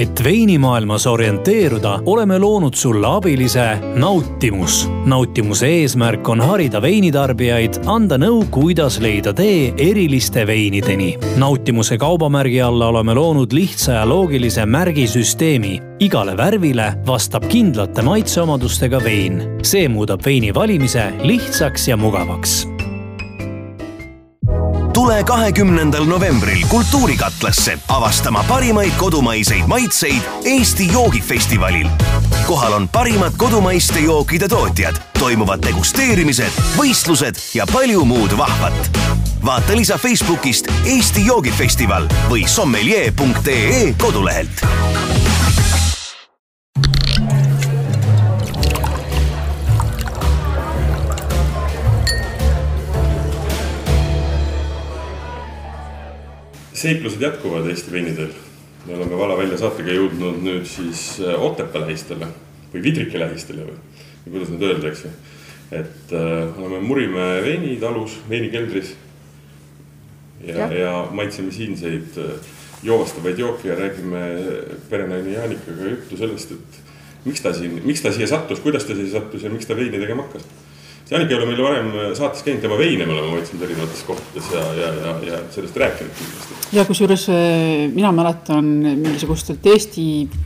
et veinimaailmas orienteeruda, oleme loonud sulle abilise Nautimus. nautimuse eesmärk on harida veinitarbijaid, anda nõu, kuidas leida tee eriliste veinideni. nautimuse kaubamärgi alla oleme loonud lihtsa ja loogilise märgisüsteemi. igale värvile vastab kindlate maitseomadustega vein. see muudab veini valimise lihtsaks ja mugavaks tule kahekümnendal novembril Kultuurikatlasse avastama parimaid kodumaiseid maitseid Eesti joogifestivalil. kohal on parimad kodumaiste jookide tootjad, toimuvad degusteerimised, võistlused ja palju muud vahvat. vaata lisa Facebookist Eesti joogifestival või sommelier.ee kodulehelt seiklused jätkuvad Eesti veinidel. me oleme Vala välja saatega jõudnud nüüd siis äh, Otepää lähistele või Vidrike lähistele või, või kuidas nüüd öeldakse. et äh, oleme Murimäe veinitalus, veinikeldris. ja, ja., ja maitseme siinseid äh, joovastavaid jooke ja räägime perenaine Jaanikaga juttu sellest, et miks ta siin, miks ta siia sattus, kuidas ta siia sattus ja miks ta veini tegema hakkas Janik ei ole meil varem saates käinud, tema veine me oleme maitsnud erinevates kohtades ja, ja, ja, ja sellest rääkinud kindlasti. ja kusjuures äh, mina mäletan mingisugustelt Eesti,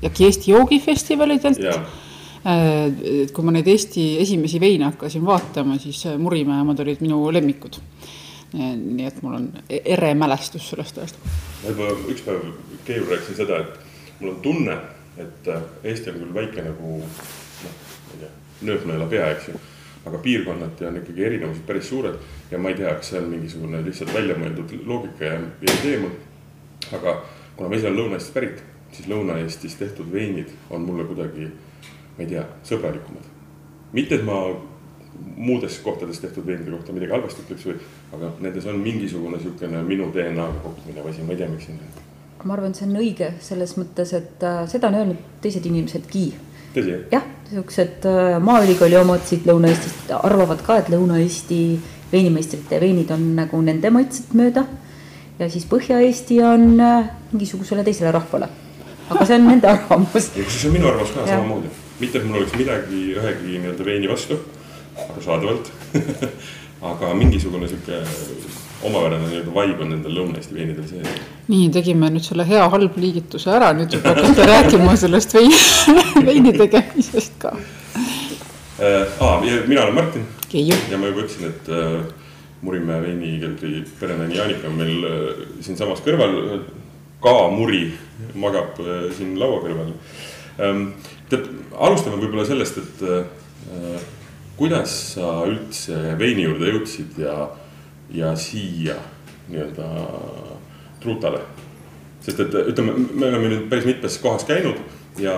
äkki Eesti joogifestivalidelt. et kui ma neid Eesti esimesi veine hakkasin vaatama, siis äh, Murimäe omad olid minu lemmikud. nii et mul on e-, ere mälestus sellest ajast. ma juba üks päev Keiul rääkisin seda, et mul on tunne, et äh, Eesti on küll väike nagu noh, ma ei tea, nööpnõela pea, eks ju aga piirkonnati on ikkagi erinevused päris suured ja ma ei tea, kas see on mingisugune lihtsalt väljamõeldud loogika ja, ja mul. aga kuna ma ise olen Lõuna-Eestist pärit, siis Lõuna-Eestis tehtud veinid on mulle kuidagi, ma ei tea, sõbralikumad. mitte, et ma muudes kohtades tehtud veinide kohta midagi halvasti ütleks või, aga nendes on mingisugune niisugune minu DNA-ga kokku minev asi, ma ei tea, miks nii on. ma arvan, et see on õige selles mõttes, et äh, seda on öelnud teised inimesedki? Jah, niisugused äh, Maaülikooli omad siit Lõuna-Eestist arvavad ka, et Lõuna-Eesti veinimeistrite veinid on nagu nende maitset mööda. ja siis Põhja-Eesti on äh, mingisugusele teisele rahvale. aga see on nende arvamus. see on minu arvamus ka samamoodi, mitte et mul oleks midagi ühegi nii-öelda veini vastu, arusaadavalt aga mingisugune sihuke omapärane nii-öelda vibe on nendel Lõuna-Eesti veinidel sees. Nii, tegime nüüd selle hea-halb liigituse ära, nüüd juba hakkate rääkima sellest veini, veini tegemisest ka äh,. aa, mina olen Martin. ja ma juba ütlesin, et äh, Murimäe veinikeldri perenaine Jaanika on meil äh, siinsamas kõrval. ka muri magab äh, siin laua kõrval ähm,. tead, alustame võib-olla sellest, et äh, kuidas sa üldse veini juurde jõudsid ja ja siia nii-öelda truutale. sest et ütleme, me oleme nüüd päris mitmes kohas käinud ja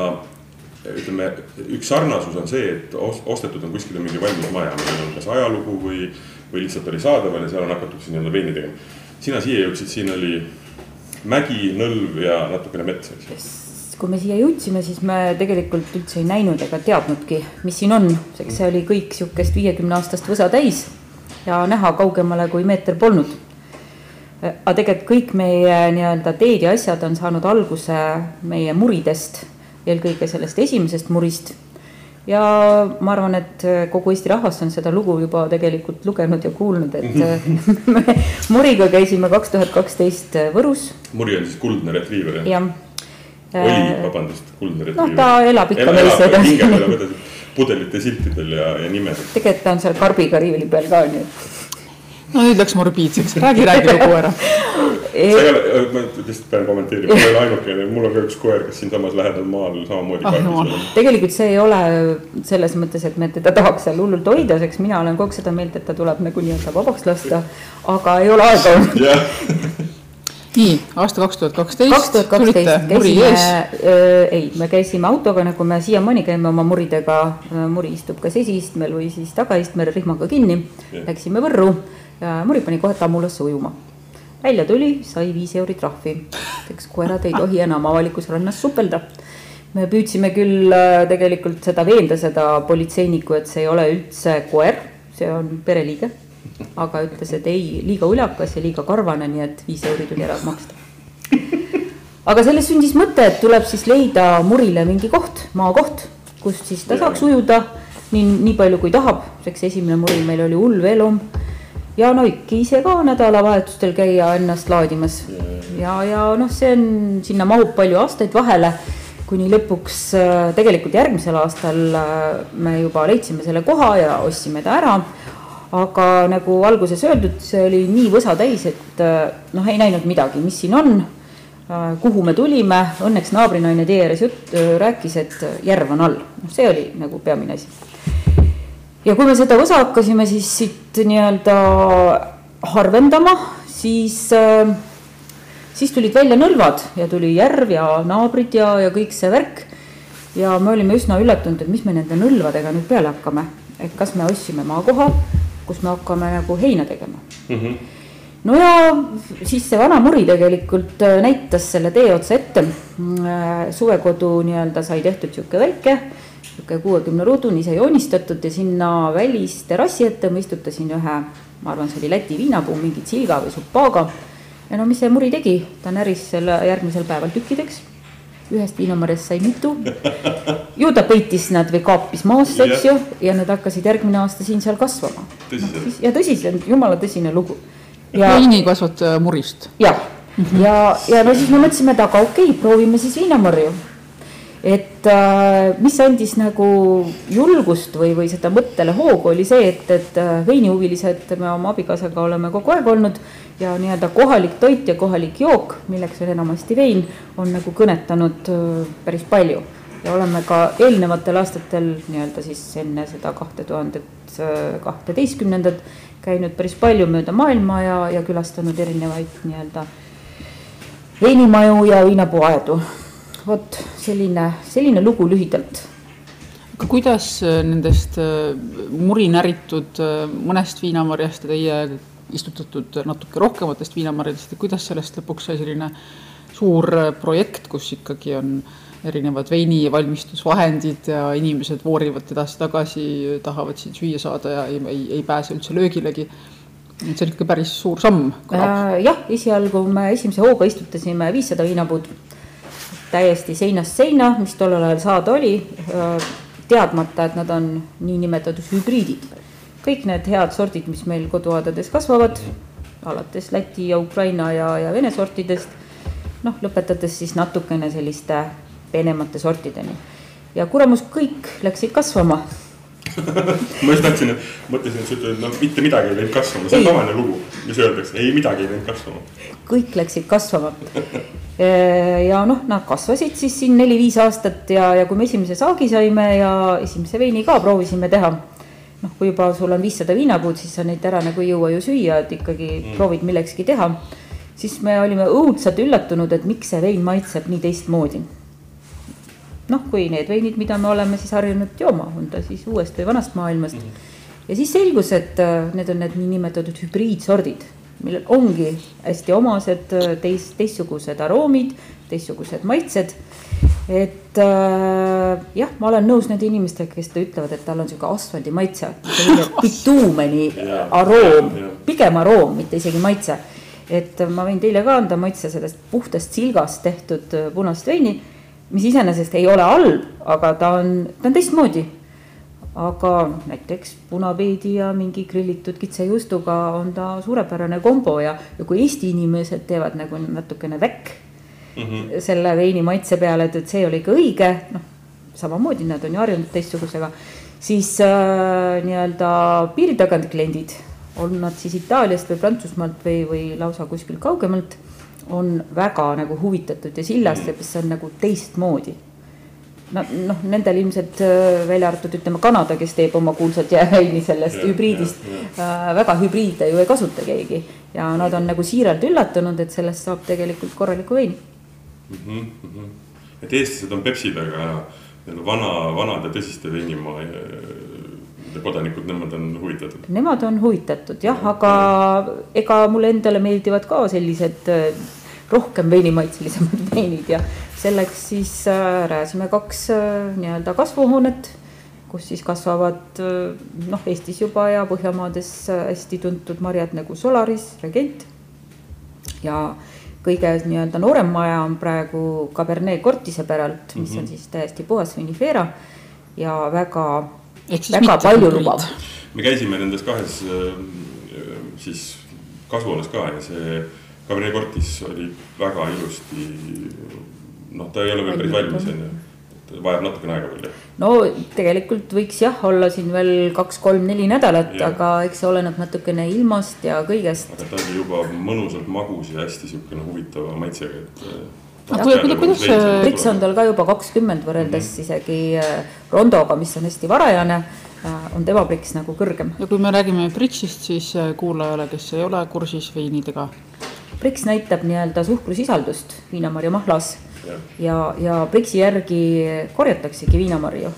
ütleme, üks sarnasus on see, et ostetud on kuskile mingi valmis maja, millel on kas ajalugu või, või lihtsalt oli saadaval ja seal on hakatud siis nii-öelda veini tegema. sina siia jõudsid, siin oli mägi, nõlv ja natukene metsa, eks ju kui me siia jõudsime, siis me tegelikult üldse ei näinud ega teadnudki, mis siin on, sest see oli kõik sihukest viiekümne aastast võsa täis ja näha kaugemale kui meeter polnud. Aga tegelikult kõik meie nii-öelda teed ja asjad on saanud alguse meie muridest, eelkõige sellest esimesest murist. ja ma arvan, et kogu Eesti rahvas on seda lugu juba tegelikult lugenud ja kuulnud, et me muriga käisime kaks tuhat kaksteist Võrus. muri on siis kuldne retriiver jah? jah oli, vabandust, kuldne retriiver. noh, ta elab ikka meis edasi pudelite siltidel ja, ja nimed. tegelikult ta on seal karbiga riivli peal ka, nii et. No nüüd läks morbiidseks, räägi, räägi lugu ära. Sa ei ole, ma lihtsalt pean kommenteerima, ma ei ole ainukene, mul on ka üks koer, kes siinsamas lähedal maal samamoodi ah,. tegelikult see ei ole selles mõttes, et me teda tahaks seal hullult hoida, sest mina olen kogu aeg seda meelt, et ta tuleb nagu nii-öelda vabaks lasta, aga ei ole aega. Olnud nii, aasta kaks tuhat kaksteist. kaks tuhat kaksteist käisime, äh, ei, me käisime autoga, nagu me siiamaani käime oma muridega. Äh, muri istub kas esiistmel või siis tagaistmel rihmaga kinni. Läksime Võrru ja muri pani kohe tammulasse ujuma. välja tuli, sai viis euri trahvi. eks koerad ei tohi enam avalikus rannas supelda me püüdsime küll äh, tegelikult seda veenda, seda politseinikku, et see ei ole üldse koer, see on pereliige aga ütles, et ei, liiga ulakas ja liiga karvane, nii et viis euri tuli ära maksta. aga sellest sündis mõte, et tuleb siis leida Murile mingi koht, maakoht, kust siis ta saaks ujuda nii, nii palju kui tahab, eks esimene Muri meil oli hull veelom ja no ikka ise ka nädalavahetustel käia ennast laadimas ja, ja noh, see on, sinna mahub palju aastaid vahele kuni lõpuks äh, tegelikult järgmisel aastal äh, me juba leidsime selle koha ja ostsime ta ära. aga nagu alguses öeldud, see oli nii võsa täis, et äh, noh, ei näinud midagi, mis siin on, kuhu me tulime, õnneks naabrinaine tee ääres jutt rääkis, et järv on all, noh, see oli nagu peamine asi. Ja kui me seda osa hakkasime siis siit nii-öelda harvendama, siis äh, siis tulid välja nõlvad ja tuli järv ja naabrid ja, ja kõik see värk. ja me olime üsna üllatunud, et mis me nende nõlvadega nüüd peale hakkame, et kas me ostsime maakoha, kus me hakkame nagu heina tegema mm. -hmm. no ja siis see vana muri tegelikult äh, näitas selle tee otsa ette. Äh, suvekodu nii-öelda sai tehtud sihuke väike niisugune kuuekümne ruudune, ise joonistatud ja sinna välisterrassi ette ma istutasin ühe, ma arvan, see oli Läti viinapuu, mingi tsilga või supaaga ja no mis see muri tegi, ta näris selle järgmisel päeval tükkideks. ühest viinamarjast sai mitu. ju ta peitis nad või kaapis maasse, eks ju, ja need hakkasid järgmine aasta siin-seal kasvama. ja tõsiselt, jumala tõsine lugu. veinikasvataja murist. jah, ja, ja no siis me mõtlesime, et aga okei okay,, proovime siis viinamarju et äh, mis andis nagu julgust või, või seda mõttele hoogu, oli see, et, et äh, veinihuvilised me oma abikaasaga oleme kogu aeg olnud ja nii-öelda kohalik toit ja kohalik jook, milleks on enamasti vein, on nagu kõnetanud äh, päris palju. ja oleme ka eelnevatel aastatel nii-öelda siis enne seda kahte tuhandet kahteteistkümnendat käinud päris palju mööda maailma ja, ja külastanud erinevaid nii-öelda veinimaju ja viinapuuaedu vot selline, selline lugu lühidalt. aga kuidas äh, nendest äh, muri näritud äh, mõnest viinamarjast ja teie istutatud natuke rohkematest viinamarjadest, et kuidas sellest lõpuks sai selline suur projekt, kus ikkagi on erinevad veinivalmistusvahendid ja inimesed voorivad edasi-tagasi, tahavad siin süüa saada ja ei, ei, ei pääse üldse löögilegi. Et see on ikka päris suur samm jah, esialgu me esimese hooga istutasime viissada viinapuud täiesti seinast seina, mis tollel ajal saada oli, teadmata, et nad on niinimetatud hübriidid. kõik need head sordid, mis meil koduaedades kasvavad, alates Läti ja Ukraina ja, ja Vene sortidest, noh, lõpetades siis natukene selliste peenemate sortideni. ja kuremus, kõik läksid kasvama ma just tahtsin, et mõtlesin, et sa ütled, no mitte midagi ei läinud kasvama, see on tavaline lugu, mis öeldakse, ei midagi ei läinud kasvama. kõik läksid kasvama ja noh, nad kasvasid siis siin neli-viis aastat ja, ja kui me esimese saagi saime ja esimese veini ka proovisime teha, noh, kui juba sul on viissada viinapuud, siis sa neid ära nagu ei jõua ju süüa, et ikkagi mm. proovid millekski teha. siis me olime õudselt üllatunud, et miks see vein maitseb nii teistmoodi. Noh, kui need veinid, mida me oleme siis harjunud jooma, on ta siis uuest või vanast maailmast mm. -hmm. ja siis selgus, et äh, need on need niinimetatud hübriidsordid millel ongi hästi omased teis, teistsugused aroomid, teistsugused maitsed. et äh, jah, ma olen nõus nende inimestega, kes ütlevad, et tal on sihuke asfaldi maitse, bituumeni aroom, pigem aroom, mitte isegi maitse. et ma võin teile ka anda maitse sellest puhtast silgast tehtud äh, punast veini, mis iseenesest ei ole halb, aga ta on, ta on teistmoodi aga näiteks punapeedi ja mingi grillitud kitsejuustuga on ta suurepärane kombo ja, ja kui Eesti inimesed teevad nagu natukene väkk mm -hmm. selle veini maitse peale, et, et see oli ikka õige, noh, samamoodi nad on ju harjunud teistsugusega, siis äh, nii-öelda piiri tagant kliendid, on nad siis Itaaliast või Prantsusmaalt või, või lausa kuskilt kaugemalt, on väga nagu huvitatud ja sillast, et see on nagu teistmoodi no noh, nendel ilmselt äh, välja arvatud ütleme Kanada, kes teeb oma kuulsat jääveini sellest ja, hübriidist, äh, väga hübriide ju ei kasuta keegi ja nad on nagu siiralt üllatunud, et sellest saab tegelikult korraliku veini mm. -hmm, mm -hmm. et eestlased on Pepsidega nii-öelda vana, vanade tõsiste veinimaa äh, kodanikud, nemad on huvitatud? Nemad on huvitatud jah, aga ega mulle endale meeldivad ka sellised rohkem veinimaitselisemad veinid ja selleks siis äh, rajasime kaks äh, nii-öelda kasvuhoonet, kus siis kasvavad äh, noh, Eestis juba ja Põhjamaades hästi tuntud marjad nagu Solaris, Regent ja kõige nii-öelda noorem maja on praegu Cabernet Cortise päralt, mis mm -hmm. on siis täiesti puhas vinifera ja väga, väga palju lubav. me käisime nendes kahes siis kasvuhoones ka ja see Cabernet Cortis oli väga ilusti, noh, ta ei ole veel päris valmis, on ju et vajab natukene aega veel, jah? no tegelikult võiks jah olla siin veel kaks-kolm-neli nädalat, aga eks see oleneb natukene ilmast ja kõigest. aga ta oli juba mõnusalt magus ja hästi niisugune huvitava maitsega, et aga kuidas, kuidas see Brix on tal ka juba kakskümmend võrreldes mm -hmm. isegi äh, Rondoga, mis on hästi varajane, äh, on tema Brix nagu kõrgem. ja kui me räägime Brixist, siis äh, kuulajale, kes ei ole kursis veinidega. Brix näitab nii-öelda suhkrusisaldust viinamarja mahlas ja, ja Brixi järgi korjataksegi viinamarju.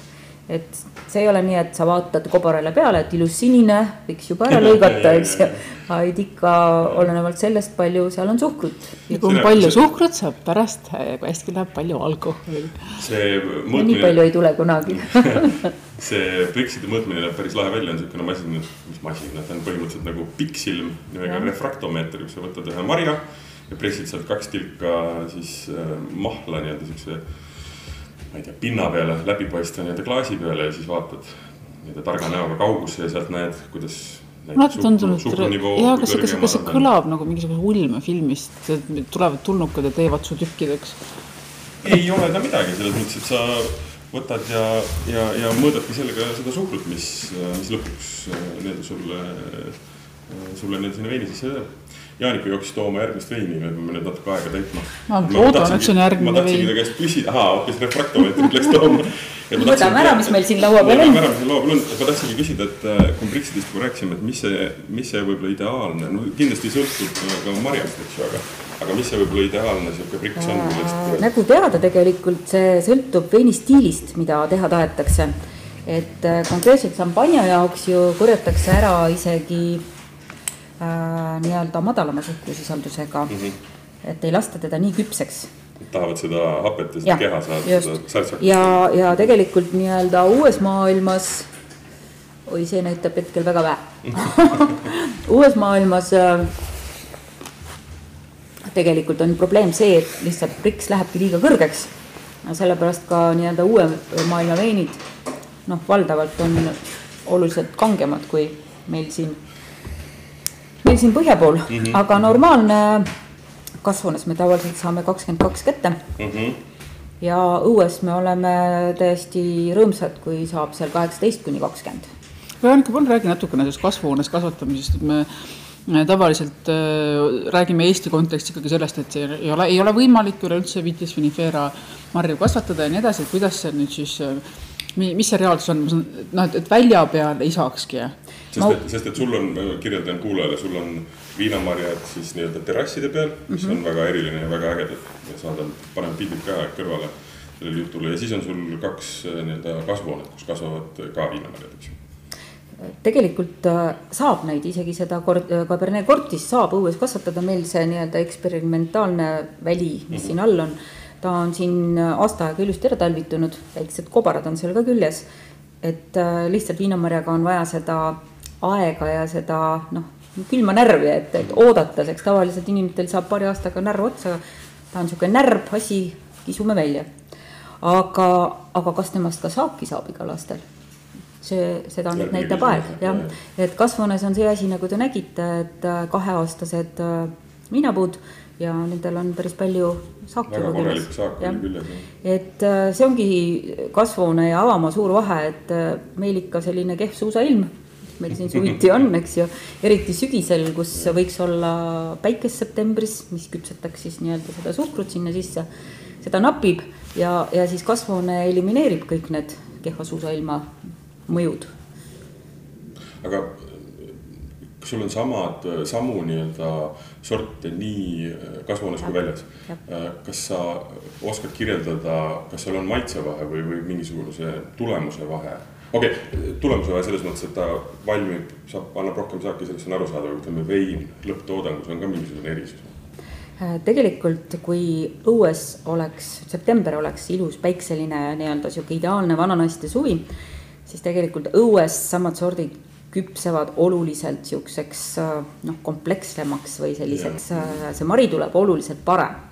Et see ei ole nii, et sa vaatad kobarale peale, et ilus sinine, võiks juba ära lõigata, eks ju. vaid ikka olenevalt sellest, palju seal on suhkrut. ja kui on palju suhkrut, saab pärast, kui hästi läheb, palju alkoholi. see mõõtmine. nii palju ei tule kunagi see Brixide mõõtmine näeb päris lahe välja, on niisugune masin, mis masin, ta on põhimõtteliselt nagu pikksilm nimega refraktomeeter, kus sa võtad ühe marja ja pressid sealt kaks tilka siis äh, mahla nii-öelda siukse, ma ei tea, pinna peale, läbipaistva nii-öelda klaasi peale ja siis vaatad nii-öelda targa näoga kaugusse ja sealt näed, kuidas alati tundunud, jaa, kas see, kas kas see kõlab nagu mingisuguse ulmefilmist, tulevad tulnukad ja teevad su tükkideks? ei ole ta midagi, selles mõttes, et sa võtad ja, ja, ja mõõdadki sellega seda suhkrut, mis, mis lõpuks äh, nii-öelda sulle, äh, sulle nii-öelda sinna veini sisse jääb Jaanika jooksis tooma järgmist veini, me peame nüüd natuke aega täitma. ma loodan, et see on järgmine vein. ma tahtsingi ta käest küsida, ahaa, hoopis refraktomeetrit läks tooma. võtame ära, mis meil siin laua peal on. võtame ära, mis meil laua peal on, ma tahtsingi küsida, et äh, kui rääkisime, et mis see, mis see võib-olla ideaalne, no kindlasti sõltub äh, ka marjast, eks ju, aga aga mis see võib-olla ideaalne sihuke Brix on, millest? nagu teada, tegelikult see sõltub veini stiilist, mida teha tahetakse. et äh, konkreetselt šampanja jaoks ju korjatakse ära isegi nii-öelda madalama suhkrusisaldusega mm. -hmm. et ei lasta teda nii küpseks. tahavad seda hapet ja seda keha saada, seda särtsakust. ja, ja tegelikult nii-öelda uues maailmas, oi, see näitab hetkel väga vähe uues maailmas äh, tegelikult on probleem see, et lihtsalt priks lähebki liiga kõrgeks. sellepärast ka nii-öelda uue maailma veinid, noh, valdavalt on oluliselt kangemad kui meil siin meil siin põhja pool mm, -hmm. aga normaalne kasvuhoones me tavaliselt saame kakskümmend kaks kätte mm. -hmm. ja õues me oleme täiesti rõõmsad, kui saab seal kaheksateist kuni kakskümmend. Veronika, palun räägi natukene sellest kasvuhoones kasvatamisest, et me tavaliselt äh, räägime Eesti kontekstis ikkagi sellest, et see ei ole, ei ole võimalik üleüldse Vitis vinifera marju kasvatada ja nii edasi, et kuidas see nüüd siis äh, mis see reaalsus on, noh, et, et välja peal ei saakski sest ma... et, sest et sul on, kirjeldan kuulajale, sul on viinamarjad siis nii-öelda terrasside peal, mis mm -hmm. on väga eriline ja väga ägedad ja saadame, paneme pildid ka kõrvale sellele jutule ja siis on sul kaks äh, nii-öelda kasvuhoonet, kus kasvavad ka viinamarjad, eks ju tegelikult äh, saab neid isegi seda Cabernet Cortis saab õues kasvatada, meil see nii-öelda eksperimentaalne väli, mis mm -hmm. siin all on, ta on siin aasta aega ilusti ära talvitunud, väiksed kobarad on seal ka küljes. et äh, lihtsalt viinamarjaga on vaja seda aega ja seda noh, külma närvi, et, et oodata, seks tavaliselt inimestel saab paari aastaga närv otsa. ta on niisugune närb asi, kisume välja. aga, aga kas temast ka saaki saab igal aastal? see, seda nüüd näitab aeg, jah. et kasvuhoones on see asi, nagu te nägite, et äh, kaheaastased äh, viinapuud ja nendel on päris palju saaki. küll, jah. et äh, see ongi kasvuhoone ja avamaa suur vahe, et meil ikka selline kehv suusailm meil siin suviti on, eks ju, eriti sügisel, kus võiks olla päikest septembris, mis küpsetaks siis nii-öelda seda suhkrut sinna sisse. seda napib ja, ja siis kasvuhoone elimineerib kõik need kehva suusailma mõjud. aga kas sul on samad, samu nii-öelda sorte nii kasvuhoones kui väljas? kas sa oskad kirjeldada, kas seal on maitsevahe või, või mingisuguse tulemuse vahe? Okei okay,, tulemuse vahe selles mõttes, et ta valmib, saab, annab rohkem saaki, sellest on arusaadav, ütleme vein lõpptoodangus on ka mingisugune erisus. Äh, tegelikult, kui õues oleks, september oleks ilus päikseline nii-öelda sihuke ideaalne vananaiste suvi, siis tegelikult õues samad sordid küpsevad oluliselt niisuguseks noh, komplekssemaks või selliseks, see mari tuleb oluliselt parem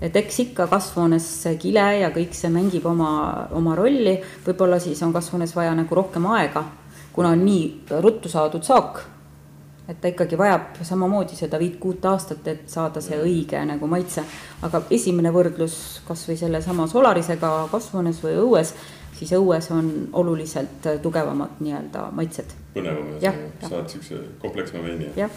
et eks ikka kasvuhoones kile ja kõik see mängib oma, oma rolli, võib-olla siis on kasvuhoones vaja nagu rohkem aega, kuna on nii ruttu saadud saak, et ta ikkagi vajab samamoodi seda viit-kuut aastat, et saada see õige nagu maitse. aga esimene võrdlus kasvõi sellesama Solarisega kasvuhoones või õues, siis õues on oluliselt tugevamad nii-öelda maitsed. põnevam ja saad siukse komplekssema veini. jah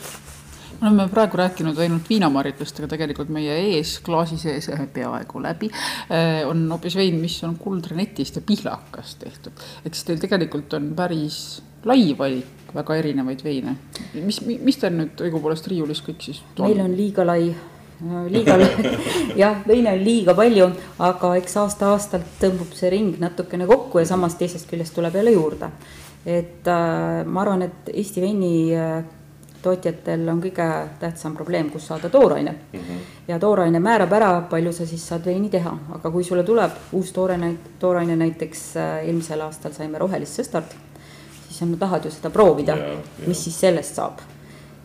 oleme praegu rääkinud ainult viinamarjutest, aga tegelikult meie ees klaasi sees peaaegu läbi eh, on hoopis vein, mis on kuldrenetist ja pihlakast tehtud. ehk siis teil tegelikult on päris lai valik väga erinevaid veine. mis, mis teil nüüd õigupoolest riiulis kõik siis on? meil on liiga lai liiga jah, veine on liiga palju, aga eks aasta-aastalt tõmbub see ring natukene kokku ja samas teisest küljest tuleb jälle juurde. et äh, ma arvan, et Eesti veini äh, tootjatel on kõige tähtsam probleem, kus saada tooraine mm. -hmm. ja tooraine määrab ära, palju sa siis saad veini teha, aga kui sulle tuleb uus tooraine, tooraine näiteks äh, eelmisel aastal saime rohelist sõstart, siis sa tahad ju seda proovida, mis siis sellest saab.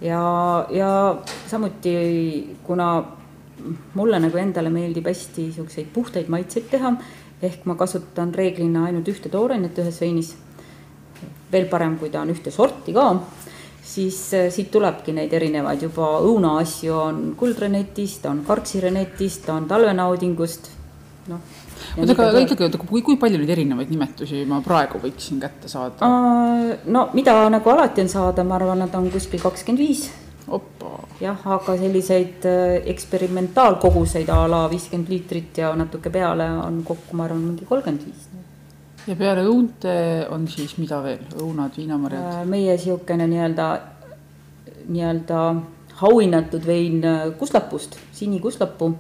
ja, ja samuti, kuna mulle nagu endale meeldib hästi siukseid puhtaid maitseid teha, ehk ma kasutan reeglina ainult ühte toorainet ühes veinis. veel parem, kui ta on ühte sorti ka siis äh, siit tulebki neid erinevaid juba õunaasju on kuldrenetist, on karksirenetist, on talvenaudingust, noh. oota, aga ikkagi, oota, kui, kui palju neid erinevaid nimetusi ma praegu võiksin kätte saada? no mida nagu alati on saada, ma arvan, nad on kuskil kakskümmend viis. jah, aga selliseid äh, eksperimentaalkoguseid a la viiskümmend liitrit ja natuke peale on kokku, ma arvan, mingi kolmkümmend viis ja peale õunte on siis mida veel, õunad, viinamarjad? Äh, meie niisugune nii-öelda, nii-öelda auhinnatud vein äh, kuslapust, sinikuslapu.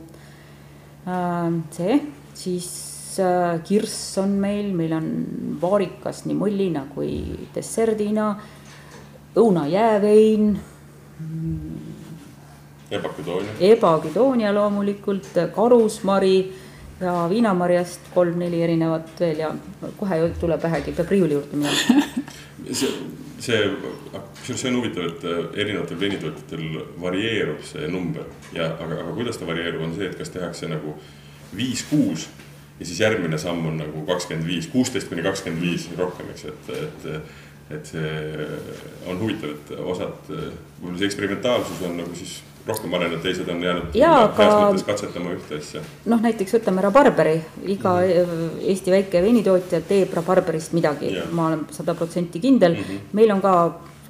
Äh, see, siis kirss on meil, meil on vaarikas nii mullina kui desserdina, õunajäävein. Ebaküdoonia. Ebaküdoonia loomulikult, karusmari ja viinamarjast kolm-neli erinevat veel ja kohe tuleb vähegi, peab riiuli juurde minema. See, see, kusjuures see on huvitav, et äh, erinevatel veinitootjatel varieerub see number ja, aga, aga kuidas ta varieerub, on see, et kas tehakse nagu viis-kuus ja siis järgmine samm on nagu kakskümmend viis, kuusteist kuni kakskümmend viis rohkem, eks, et, et et see on huvitav, et osad, võib-olla see eksperimentaalsus on nagu siis rohkem arenenud, teised on jäänud jaa, aga katsetama ühte asja. noh, näiteks võtame rabarberi, iga mm -hmm. Eesti väike veinitootja teeb rabarberist midagi ma olen sada protsenti kindel mm. -hmm. meil on ka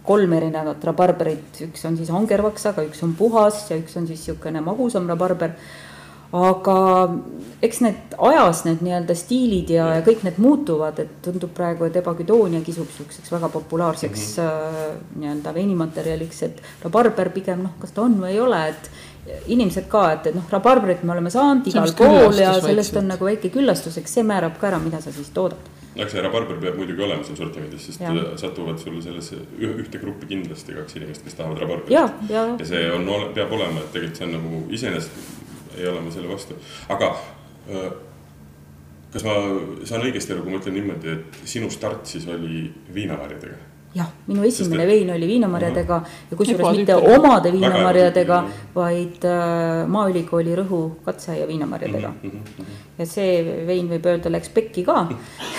kolm erinevat rabarberit, üks on siis angervaksaga, üks on puhas ja üks on siis niisugune magusam rabarber aga eks need ajas need nii-öelda stiilid ja, ja kõik need muutuvad, et tundub praegu, et ebaküdoonia kisub niisuguseks väga populaarseks mm -hmm. nii-öelda veinimaterjaliks, et rabarber pigem noh, kas ta on või ei ole, et inimesed ka, et, et noh, rabarbrit me oleme saanud igal pool ja sellest vaikselt. on nagu väike küllastus, eks see määrab ka ära, mida sa siis toodad. eks see rabarber peab muidugi olema seal sortimendis, sest ja. satuvad sulle sellesse ühte gruppi kindlasti kaks inimest, kes tahavad rabarberit. ja see on, peab olema, et tegelikult see on nagu iseenesest ei ole ma selle vastu, aga kas ma saan õigesti aru, kui ma ütlen niimoodi, et sinu start siis oli viinamarjadega? jah, minu esimene Sest, vein oli viinamarjadega ja kusjuures mitte omade viinamarjadega, vaid äh, Maaülikooli Rõhu katseaia viinamarjadega mm. -hmm. ja see vein võib öelda, läks pekki ka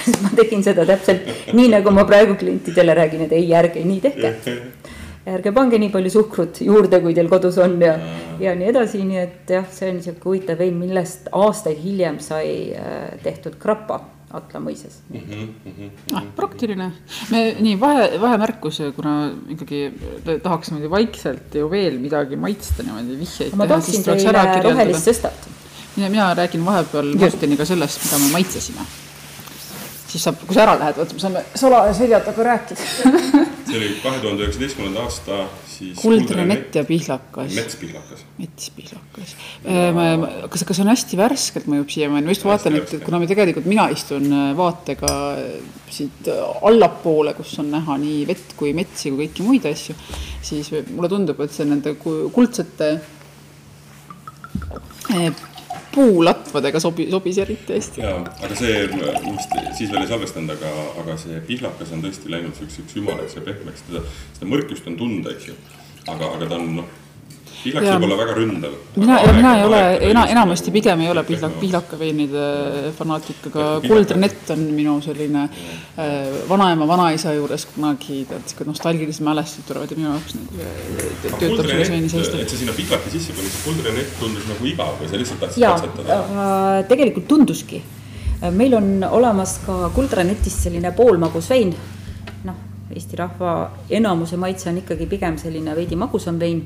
sest ma tegin seda täpselt nii, nagu ma praegu klientidele räägin, et ei, ärge nii tehke ärge pange nii palju suhkrut juurde, kui teil kodus on ja, ja nii edasi, nii et jah, see on niisugune huvitav vein, millest aastaid hiljem sai äh, tehtud krapa Atla mõises mm. -hmm, mm -hmm. ah, praktiline. me nii vahe, vahemärkus, kuna ikkagi tahaks niimoodi vaikselt ju veel midagi maitsta niimoodi vihjeid. ma tooksin teile rohelist sõstat. mina, mina räägin vahepeal Martiniga sellest, mida me maitsesime siis saab, kui sa ära lähed, vot me saame salaja selja taga rääkida see oli kahe tuhande üheksateistkümnenda aasta siis. kuldne mett ja pihlakas. metspihlakas. metspihlakas. kas, kas on hästi värskelt mõjub siiamaani, ma just vaatan, et kuna me tegelikult, mina istun äh, vaatega äh, siit äh, allapoole, kus on näha nii vett kui metsi kui kõiki muid asju, siis mulle tundub, et see nende kuldsete puulatvadega sobi, sobis eriti hästi. jaa, aga see, vist siis veel ei salvestanud, aga, aga see pihlakas on tõesti läinud siukseks ümaraks ja pehmeks, teda, seda mõrkust on tunda, eks ju. aga, aga ta on noh pihlak võib olla väga ründav. mina, mina ei ole, ena-, enamasti pigem ei ole pihlak, pihlakaveinide fanaatik, aga kuldrenett on minu selline äh, vanaema, vanaisa juures kunagi, tead, sihuke nostalgilised mälestused tulevad ja minu jaoks nagu äh, töötab selles veinis hästi. et sa sinna pihlaka sisse panid, see kuldrenett tundus nagu igav või sa lihtsalt tahtsid katsetada äh,? tegelikult tunduski. meil on olemas ka kuldrenetis selline poolmagus vein, noh, Eesti rahva enamuse maitse on ikkagi pigem selline veidi magusam vein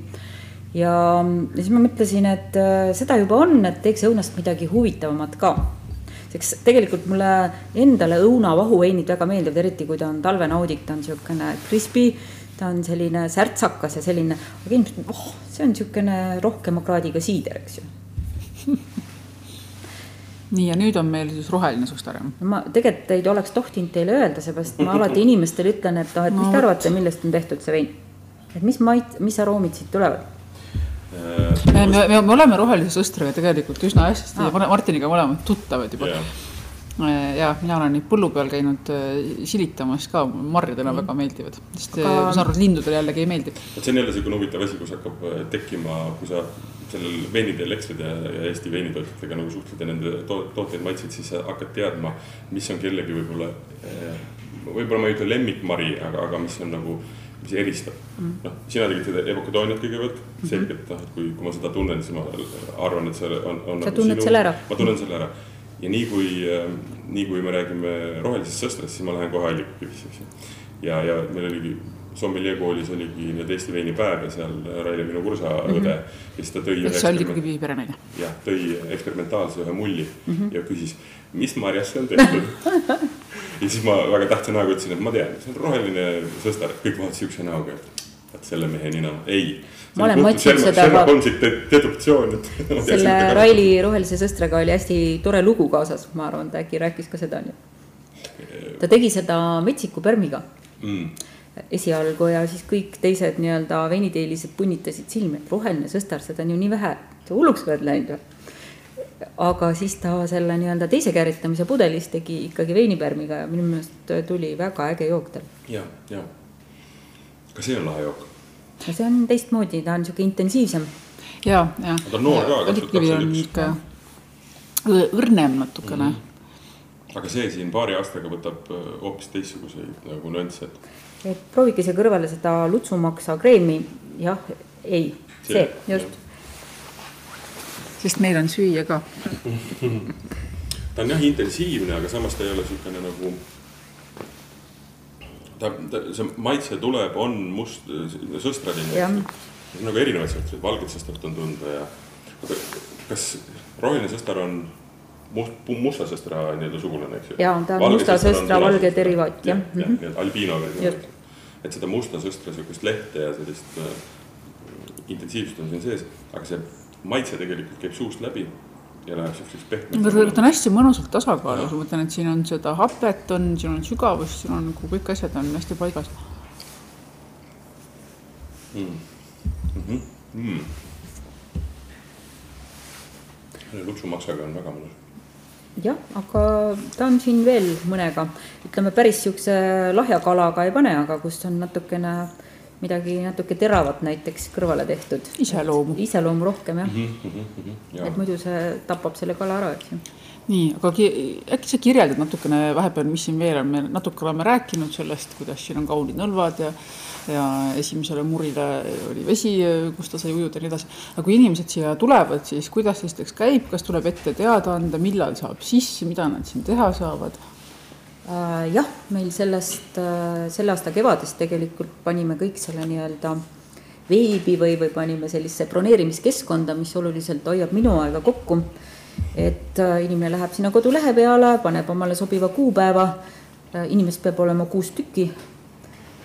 ja, siis ma mõtlesin, et äh, seda juba on, et teeks õunast midagi huvitavamat ka. sest tegelikult mulle endale õunavahuveinid väga meeldivad, eriti kui ta on talvenaudik, ta on niisugune crispy, ta on selline särtsakas ja selline, aga inimesed, oh, see on niisugune rohkema kraadiga siider, eks ju nii, ja nüüd on meil siis roheline suster. ma tegelikult ei oleks tohtinud teile öelda, seepärast ma alati inimestele ütlen, et noh, et mis te arvate, millest on tehtud see vein. et mis mait-, mis aroomid siit tulevad me, me, me oleme Rohelise Sõstraga tegelikult üsna hästi ah. Martiniga mõlemad tuttavad juba yeah ja mina olen neid põllu peal käinud äh, silitamas ka, marjadena mm. väga meeldivad, sest äh, Aga... ma saan aru, et lindudele jällegi ei meeldi. et see on jälle niisugune huvitav asi, kus hakkab äh, tekkima, kui sa sellel veiniteel eksled ja, ja Eesti veinitootjatega nagu suhtled ja nende to tooteid maitsed, siis hakkad teadma, mis on kellegi võib-olla, võib-olla ma ei ütle lemmikmari, aga, aga mis on nagu äh, mis eristab mm.. noh, sina tegid seda evokadooniat kõigepealt mm -hmm., selgelt noh, et kui, kui ma seda tunnen, siis ma arvan, et see on, on. sa nagu tunned sinu, selle ära. ma tunnen selle ära ja nii kui, ähm, nii kui me räägime rohelisest sõstrast, siis ma lähen kohe allikakivisse, eks ju. ja, ja meil oligi Sommelier koolis oligi nii-öelda Eesti veinipäev ja seal Raili, minu kursaõde mm, -hmm. kes ta tõi. see oli ikkagi perenaine. jah, tõi eksperimentaalse ühe mulli mm -hmm. ja küsis, mis marjast see on tehtud ja siis ma väga tähtsa näoga ütlesin, et ma tean, see on roheline sõstar, kõik vaatasid siukse näoga, et vaat selle mehe nina, ei. ma olen matsinud seda. Holmesi deduktsioon, et. selle Raili rohelise sõstraga oli hästi tore lugu kaasas, ma arvan, ta äkki rääkis ka seda. ta tegi seda metsiku pärmiga mm esialgu ja siis kõik teised nii-öelda veiniteelised punnitasid silmi, et roheline sõstar, seda on ju nii vähe, sa hulluks oled läinud või? aga siis ta selle nii-öelda teise kääritamise pudelis tegi ikkagi veinipärmiga ja minu meelest tuli väga äge jook tal. ja, ja. ka see on lahe jook. no see on teistmoodi, ta on niisugune intensiivsem. ja, ja. ta on noor ka. õlikivi on ikka õrnem natukene mm. -hmm. aga see siin paari aastaga võtab äh, hoopis teistsuguseid nagu nüansse, et. Et proovige siia kõrvale seda lutsumaksa kreemi, jah, ei, see, just. Sest meil on süüa ka. Ta on jah intensiivne, aga samas ta ei ole niisugune nagu ta, ta, see maitse tuleb, on must, sõstraline. nagu erinevaid sõstraid, valget sõstrat on tunda ja kas roheline sõstar on must, musta sõstra nii-öelda sugulane, eks ju? jaa, ta on valge musta sõstra valge derivaat, jah. jah, mhm. Et seda musta sõstra niisugust lehte ja sellist äh, intensiivsust on siin sees, aga see maitse tegelikult käib suust läbi ja läheb siukseks pehmeks. ta on hästi mõnusalt tasakaalus, ma mõtlen, et siin on seda hapet on, siin on sügavust, siin on nagu kõik asjad on hästi paigas mm.. Mm -hmm. mm. luksumaksaga on väga mõnus. Jah, aga ta on siin veel mõnega, ütleme päris siukse lahja kalaga ei pane, aga kus on natukene midagi natuke teravat näiteks kõrvale tehtud. iseloomu. iseloomu rohkem jah mm. -hmm, mm -hmm, et muidu see tapab selle kala ära, eks ju. nii, aga äkki sa kirjeldad natukene vahepeal, mis siin veel on, me natuke oleme rääkinud sellest, kuidas siin on kaunid nõlvad ja ja esimesele murile oli vesi, kus ta sai ujuda ja nii edasi. aga kui inimesed siia tulevad, siis kuidas esiteks käib, kas tuleb ette teada anda, millal saab sisse, mida nad siin teha saavad? Äh, jah, meil sellest, äh, selle aasta kevadest tegelikult panime kõik selle nii-öelda veebi või, või panime sellisesse broneerimiskeskkonda, mis oluliselt hoiab minu aega kokku. et äh, inimene läheb sinna kodulehe peale, paneb omale sobiva kuupäeva, inimest peab olema kuus tükki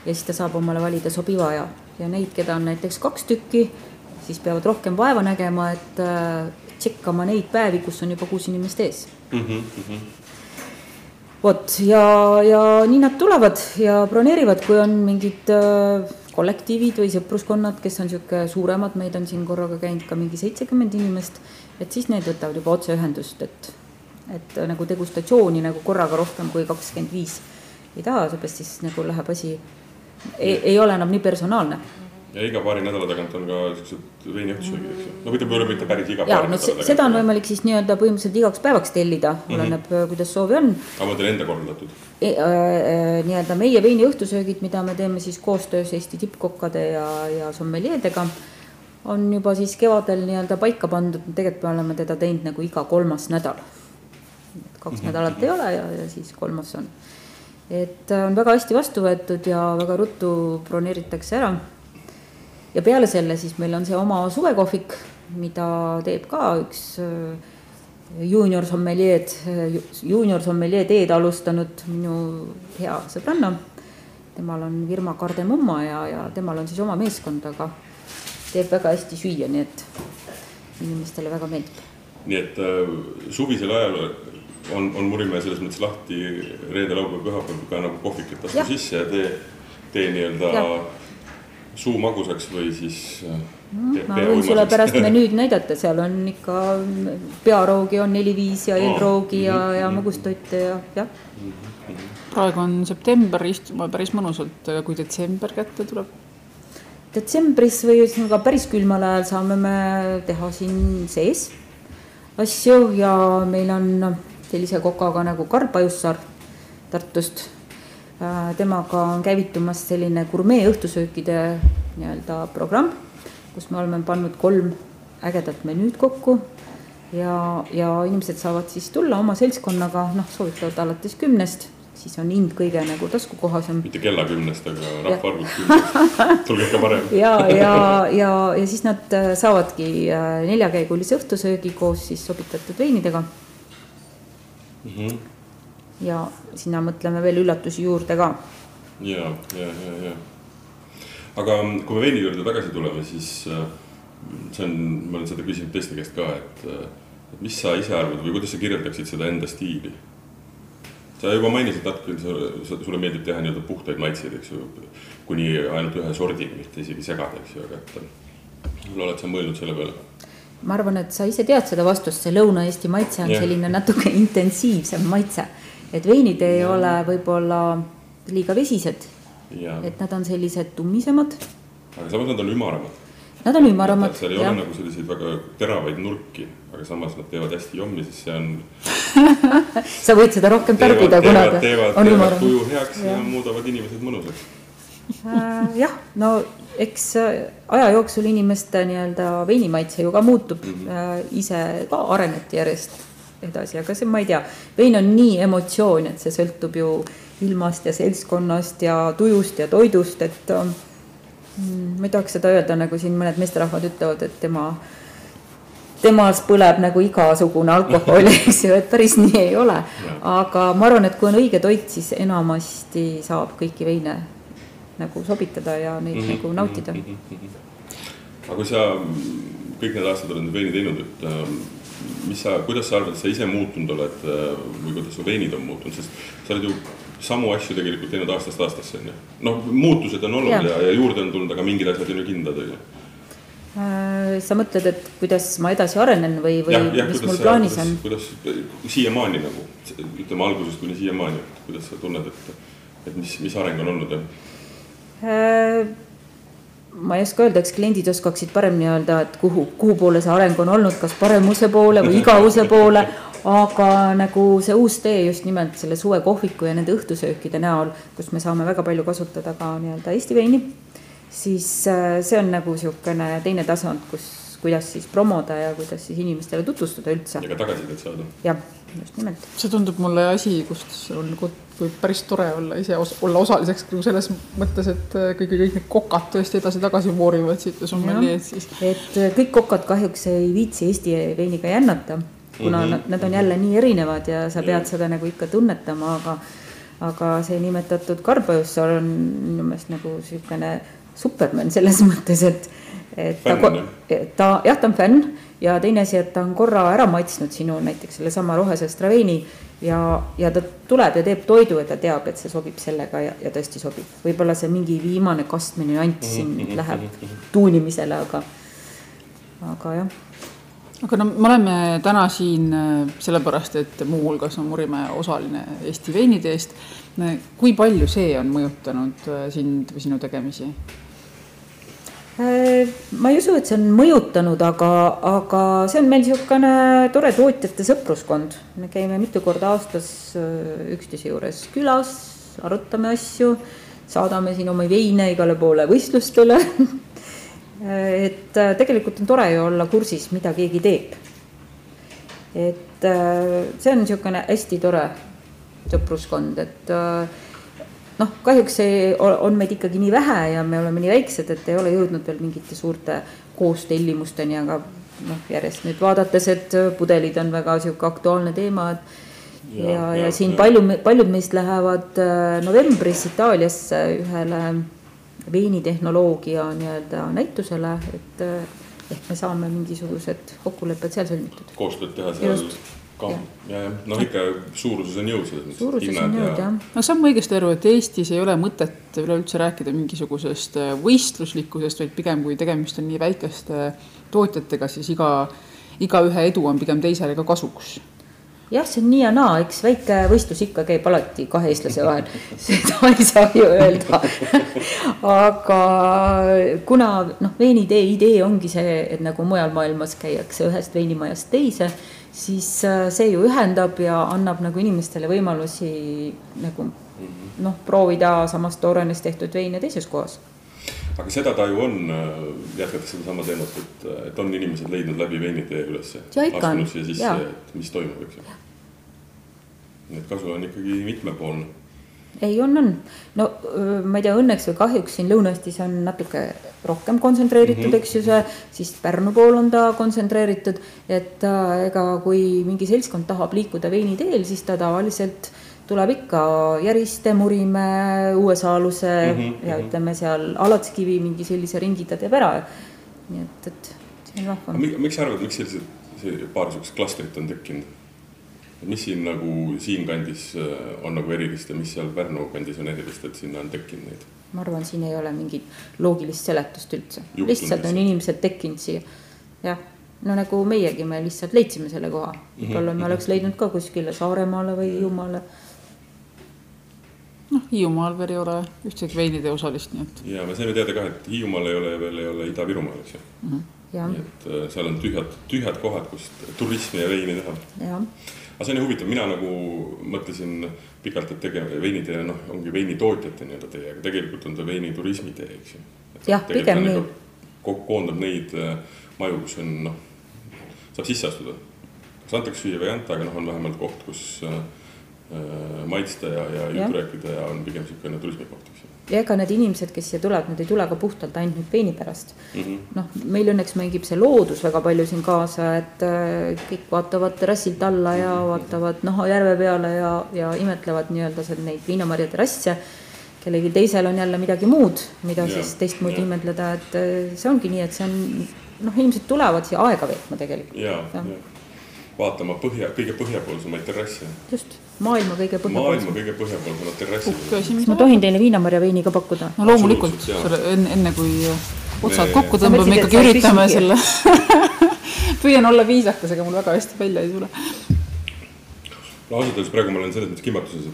ja siis ta saab omale valida sobiva aja. Ja neid, keda on näiteks kaks tükki, siis peavad rohkem vaeva nägema, et tšekkama neid päevi, kus on juba kuus inimest ees. Mm. -hmm vot ja, ja nii nad tulevad ja broneerivad, kui on mingid äh, kollektiivid või sõpruskonnad, kes on niisugune suuremad, meid on siin korraga käinud ka mingi seitsekümmend inimest, et siis need võtavad juba otseühendust, et, et nagu degustatsiooni nagu korraga rohkem kui kakskümmend viis. Ei taha, seepärast siis nagu läheb asi, ei ole enam nii personaalne ja iga paari nädala tagant on ka siuksed veiniõhtusöögid, eks ju. no mitte, võib-olla mitte päris iga ja, no seda on võimalik siis nii-öelda põhimõtteliselt igaks päevaks tellida mm, -hmm. oleneb, äh, kuidas soovi on. aga ma teil enda korraldatud e,? Äh, äh, nii-öelda meie veiniõhtusöögid, mida me teeme siis koostöös Eesti tippkokkade ja, ja sommeljeedega, on juba siis kevadel nii-öelda paika pandud, tegelikult me oleme teda teinud nagu iga kolmas nädal. kaks mm -hmm. nädalat ei ole ja, ja siis kolmas on. Et on väga hästi vastu võetud ja väga ruttu broneeritakse ära ja peale selle siis meil on see oma suvekohvik, mida teeb ka üks äh, juunior sommeljeed, juunior sommelier teed alustanud minu hea sõbranna. temal on firma Kardemumma ja, ja temal on siis oma meeskond, aga teeb väga hästi süüa, nii et inimestele väga meeldib. nii et äh, suvisel ajal on, on Murimäe selles mõttes lahti reede, laupäev, pühapäev ka nagu kohvik, et astu sisse ja tee, tee nii-öelda suu magusaks või siis mm,. ma võin sulle pärast menüüd näidata, seal on ikka pearoogi on neli-viis ja eelroogi ja, mhm, ja mhm. magustoite ja jah. Mhm, praegu on september, istume päris mõnusalt, kui detsember kätte tuleb? detsembris või ühesõnaga päris külmal ajal saame me teha siin sees asju ja meil on sellise kokaga nagu Karl Pajussaar Tartust Äh, temaga on käivitumas selline gurmee õhtusöökide nii-öelda programm, kus me oleme pannud kolm ägedat menüüd kokku ja, ja inimesed saavad siis tulla oma seltskonnaga, noh, soovitavad alates kümnest, siis on hind kõige nagu taskukohasem. mitte kella kümnest, aga rahvaarvult kümnest, tulge ikka varem. ja, ja, ja, ja siis nad äh, saavadki äh, neljakäigulise õhtusöögi koos siis sobitatud veinidega mm. -hmm ja sinna mõtleme veel üllatusi juurde ka. ja, ja, ja, ja. aga kui me veini juurde tagasi tuleme, siis äh, see on, ma olen seda küsinud teiste käest ka, et, äh, et mis sa ise arvad või kuidas sa kirjeldaksid seda enda stiili? sa juba mainisid natuke, sulle meeldib teha nii-öelda puhtaid maitseid, eks ju, kuni ainult ühe sordiga, mitte isegi segada, eks ju, aga et äh, oled sa mõelnud selle peale? Ma arvan, et sa ise tead seda vastust, see Lõuna-Eesti maitse on yeah. selline natuke intensiivsem maitse et veinid ei ja. ole võib-olla liiga vesised. et nad on sellised tummisemad. aga samas nad on ümaramad. Nad on ümaramad. seal ei ja. ole nagu selliseid väga teravaid nurki, aga samas nad teevad hästi jommi, sest see on sa võid seda rohkem tarbida, kuna ta teevad, on ümaram. tuju heaks ja. ja muudavad inimesed mõnusaks äh, jah, no eks aja jooksul inimeste nii-öelda veinimaitse ju ka muutub mm, -hmm. ise ka areneti järjest edasi, aga see, ma ei tea, vein on nii emotsioon, et see sõltub ju ilmast ja seltskonnast ja tujust ja toidust, et mm, ma ei tahaks seda öelda, nagu siin mõned meesterahvad ütlevad, et tema, temas põleb nagu igasugune alkohol, eks ju, et päris nii ei ole. aga ma arvan, et kui on õige toit, siis enamasti saab kõiki veine nagu sobitada ja neid mm -hmm. nagu nautida mm. -hmm. aga kui sa kõik need aastad oled veini teinud, et ähm, mis sa, kuidas sa arvad, et sa ise muutunud oled äh, või kuidas su veinid on muutunud, sest sa oled ju samu asju tegelikult teinud aastast aastasse, on ju. noh, muutused on olnud ja, ja, ja juurde on tulnud, aga mingid asjad on ju kindlad, on ju äh, sa mõtled, et kuidas ma edasi arenen või, või ja, ja, mis mul plaanis on? kuidas siiamaani nagu, ütleme algusest kuni siiamaani, kuidas sa tunned, et, et mis, mis areng on olnud ja? Äh, ma ei oska öelda, eks kliendid oskaksid paremini öelda, et kuhu, kuhu poole see areng on olnud, kas paremuse poole või igavuse poole, aga nagu see uus tee just nimelt selle suvekohviku ja nende õhtusöökide näol, kus me saame väga palju kasutada ka nii-öelda Eesti veini, siis äh, see on nagu niisugune teine tasand, kus, kuidas siis promoda ja kuidas siis inimestele tutvustada üldse. ja ka tagasisidet saada. jah, just nimelt. see tundub mulle asi, kust on võib päris tore olla ise os olla osaliseks nagu selles mõttes, et äh, kõik, kõik need kokad tõesti edasi-tagasi voorivad siit ja sommeliid siis. et äh, kõik kokad kahjuks ei viitsi Eesti veiniga jännata, kuna mm -hmm. nad, nad on jälle nii erinevad ja sa pead seda nagu ikka tunnetama, aga aga see nimetatud karbajussaar on minu meelest nagu niisugune superman selles mõttes, et, et ta, ta jah, ta on fänn ja teine asi, et ta on korra ära maitsnud sinu näiteks sellesama rohese straveini ja, ja ta tuleb ja teeb toidu ja ta teab, et see sobib sellega ja, ja tõesti sobib. võib-olla see mingi viimane kastmine nüanss siin mm -hmm. läheb tuunimisele, aga, aga jah aga no me oleme täna siin äh, sellepärast, et muuhulgas on Murimäe osaline Eesti veinide eest. kui palju see on mõjutanud äh, sind või sinu tegemisi? Äh, ma ei usu, et see on mõjutanud, aga, aga see on meil niisugune tore tootjate sõpruskond. me käime mitu korda aastas äh, üksteise juures külas, arutame asju, saadame siin oma veine igale poole võistlustele äh, et tegelikult on tore ju olla kursis, mida keegi teeb. et see on niisugune hästi tore sõpruskond, et noh, kahjuks see on meid ikkagi nii vähe ja me oleme nii väiksed, et ei ole jõudnud veel mingite suurte koostellimusteni, aga noh, järjest nüüd vaadates, et pudelid on väga sihuke aktuaalne teema, et ja, ja, ja siin ja. palju, paljud meist lähevad äh, novembris Itaaliasse ühele veinitehnoloogia nii-öelda näitusele, et äh, ehk me saame mingisugused kokkulepped seal sõlmitud. koostööd teha seal Just ka, ja, jah, noh ikka suuruses on jõud selles mõttes. suuruses on jõud, jah. no saan ma õigesti aru, et Eestis ei ole mõtet üleüldse rääkida mingisugusest äh, võistluslikkusest, vaid pigem kui tegemist on nii väikeste tootjatega, siis iga, igaühe edu on pigem teisele ka kasuks. Jah, see on nii ja naa, eks väike võistlus ikka käib alati kahe eestlase vahel, seda ei saa ju öelda. Aga kuna noh, veinitee idee ongi see, et nagu mujal maailmas käiakse ühest veinimajast teise siis äh, see ju ühendab ja annab nagu inimestele võimalusi nagu mhm. noh, proovida samast toorainest tehtud veine teises kohas. aga seda ta ju on, äh, jätkates sedasama teemat, et, et on inimesed leidnud läbi veinitee ülesse. astunud siia sisse, et mis toimub, eks ju. nii et kasu on ikkagi mitmepoolne ei, on, on. no ma ei tea, õnneks või kahjuks siin Lõuna-Eestis on natuke rohkem kontsentreeritud mm, -hmm. eks ju see, siis Pärnu pool on ta kontsentreeritud, et äh, ega kui mingi seltskond tahab liikuda veiniteel, siis ta tavaliselt tuleb ikka Järiste, Murimäe, Uue-Saaluse mm -hmm. ja mhm. ütleme seal Alatskivi mingi sellise ringi ta teeb ära. nii et, et see on vahva. miks sa arvad, miks sellised, see paar sihukest klastrit on tekkinud? Mis siin nagu siinkandis äh, on nagu erilist ja mis seal Pärnu kandis on erilist, et sinna on tekkinud neid? ma arvan, siin ei ole mingit loogilist seletust üldse, lihtsalt on inimesed tekkinud siia. jah, no nagu meiegi, me lihtsalt leidsime selle koha, võib-olla me mhm, oleks mhm. leidnud ka kuskile Saaremaale või Hiiumaale. noh, Hiiumaal veel ei ole ühtegi veinide osalist, nii et. ja me saime teada ka, et Hiiumaal ei ole veel ei ole Ida-Virumaal, eks ju mm. -hmm. nii et äh, seal on tühjad, tühjad kohad, kus turismi ja veini teha. jah aga see on ju huvitav, mina nagu mõtlesin pikalt, et tege-, veinitee noh, ongi veinitootjate nii-öelda tee, aga tegelikult on ta veiniturismi tee, eks ju. jah, pigem nii. koondab neid äh, maju, kus on noh, saab sisse astuda. kas antakse süüa või ei anta, aga noh, on vähemalt koht, kus äh, äh maitsta ja, ja juttu rääkida ja on pigem niisugune turismikoht, eks ju ja ega need inimesed, kes siia tulevad, nad ei tule ka puhtalt ainult nüüd veini pärast. Mm -hmm.. noh, meil õnneks mängib see loodus väga palju siin kaasa, et äh, kõik vaatavad terrassilt alla ja vaatavad Naha järve peale ja, ja imetlevad nii-öelda neid viinamarjade rasse. kellelgi teisel on jälle midagi muud, mida ja, siis teistmoodi imetleda, et äh, see ongi nii, et see on noh, inimesed tulevad siia aega veetma tegelikult. ja, ja vaatama põhja, kõige põhjapoolsemaid terrasse. just, maailma kõige põhjapoolsem. maailma kõige põhjapoolsemad terrassid. kas ma tohin teile viinamarja veini ka pakkuda? no loomulikult, enne, enne kui otsad Me... kokku tõmbame, ikkagi üritame selle püüan olla viisakas, ega mul väga hästi välja ei tule. no ausalt öeldes praegu ma olen selles mõttes kimbatuses,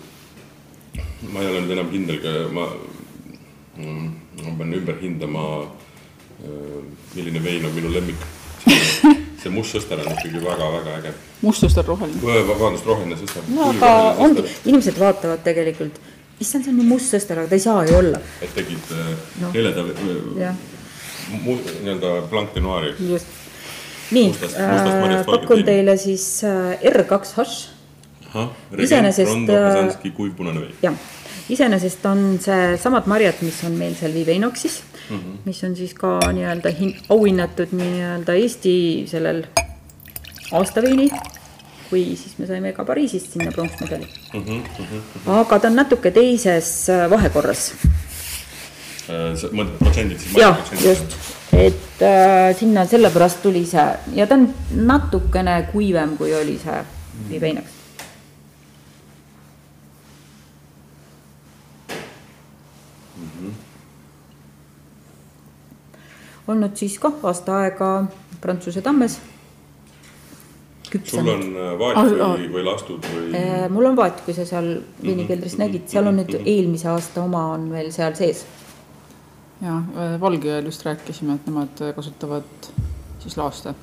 et ma ei ole nüüd enam kindel, ma, ma pean ümber hindama, äh, milline vein on minu lemmik see must sõster on ikkagi väga-väga äge. must sõster, roheline. vabandust, roheline sõster. no aga ongi, inimesed vaatavad tegelikult, issand, see on ju must sõster, aga ta ei saa ju olla. et tegid äh, no. heleda nii-öelda blanc de noir'i. just, nii, äh, pakun teile siis äh, R2 hašš. iseenesest. kuiv punane vein. jah, iseenesest on see samad marjad, mis on meil seal Viveinoxis mm, -hmm. mis on siis ka nii-öelda auhinnatud nii-öelda Eesti sellel aastaveini või siis me saime ka Pariisist sinna pronksmedali mm. -hmm, mm -hmm. aga ta on natuke teises äh, vahekorras. mõtled protsendid siis? jah, just, et äh, sinna sellepärast tuli see ja ta on natukene kuivem, kui oli see viiveinaks mm. -hmm. Olnud siis kah aasta aega Prantsuse tammes sul on äh, vaat või, või lastud või? Äh, mul on vaat, kui sa seal veinikeldris mm -hmm. nägid, seal on nüüd mm -hmm. eelmise aasta oma on veel seal sees. ja äh, Valgejõel just rääkisime, et nemad kasutavad siis laaste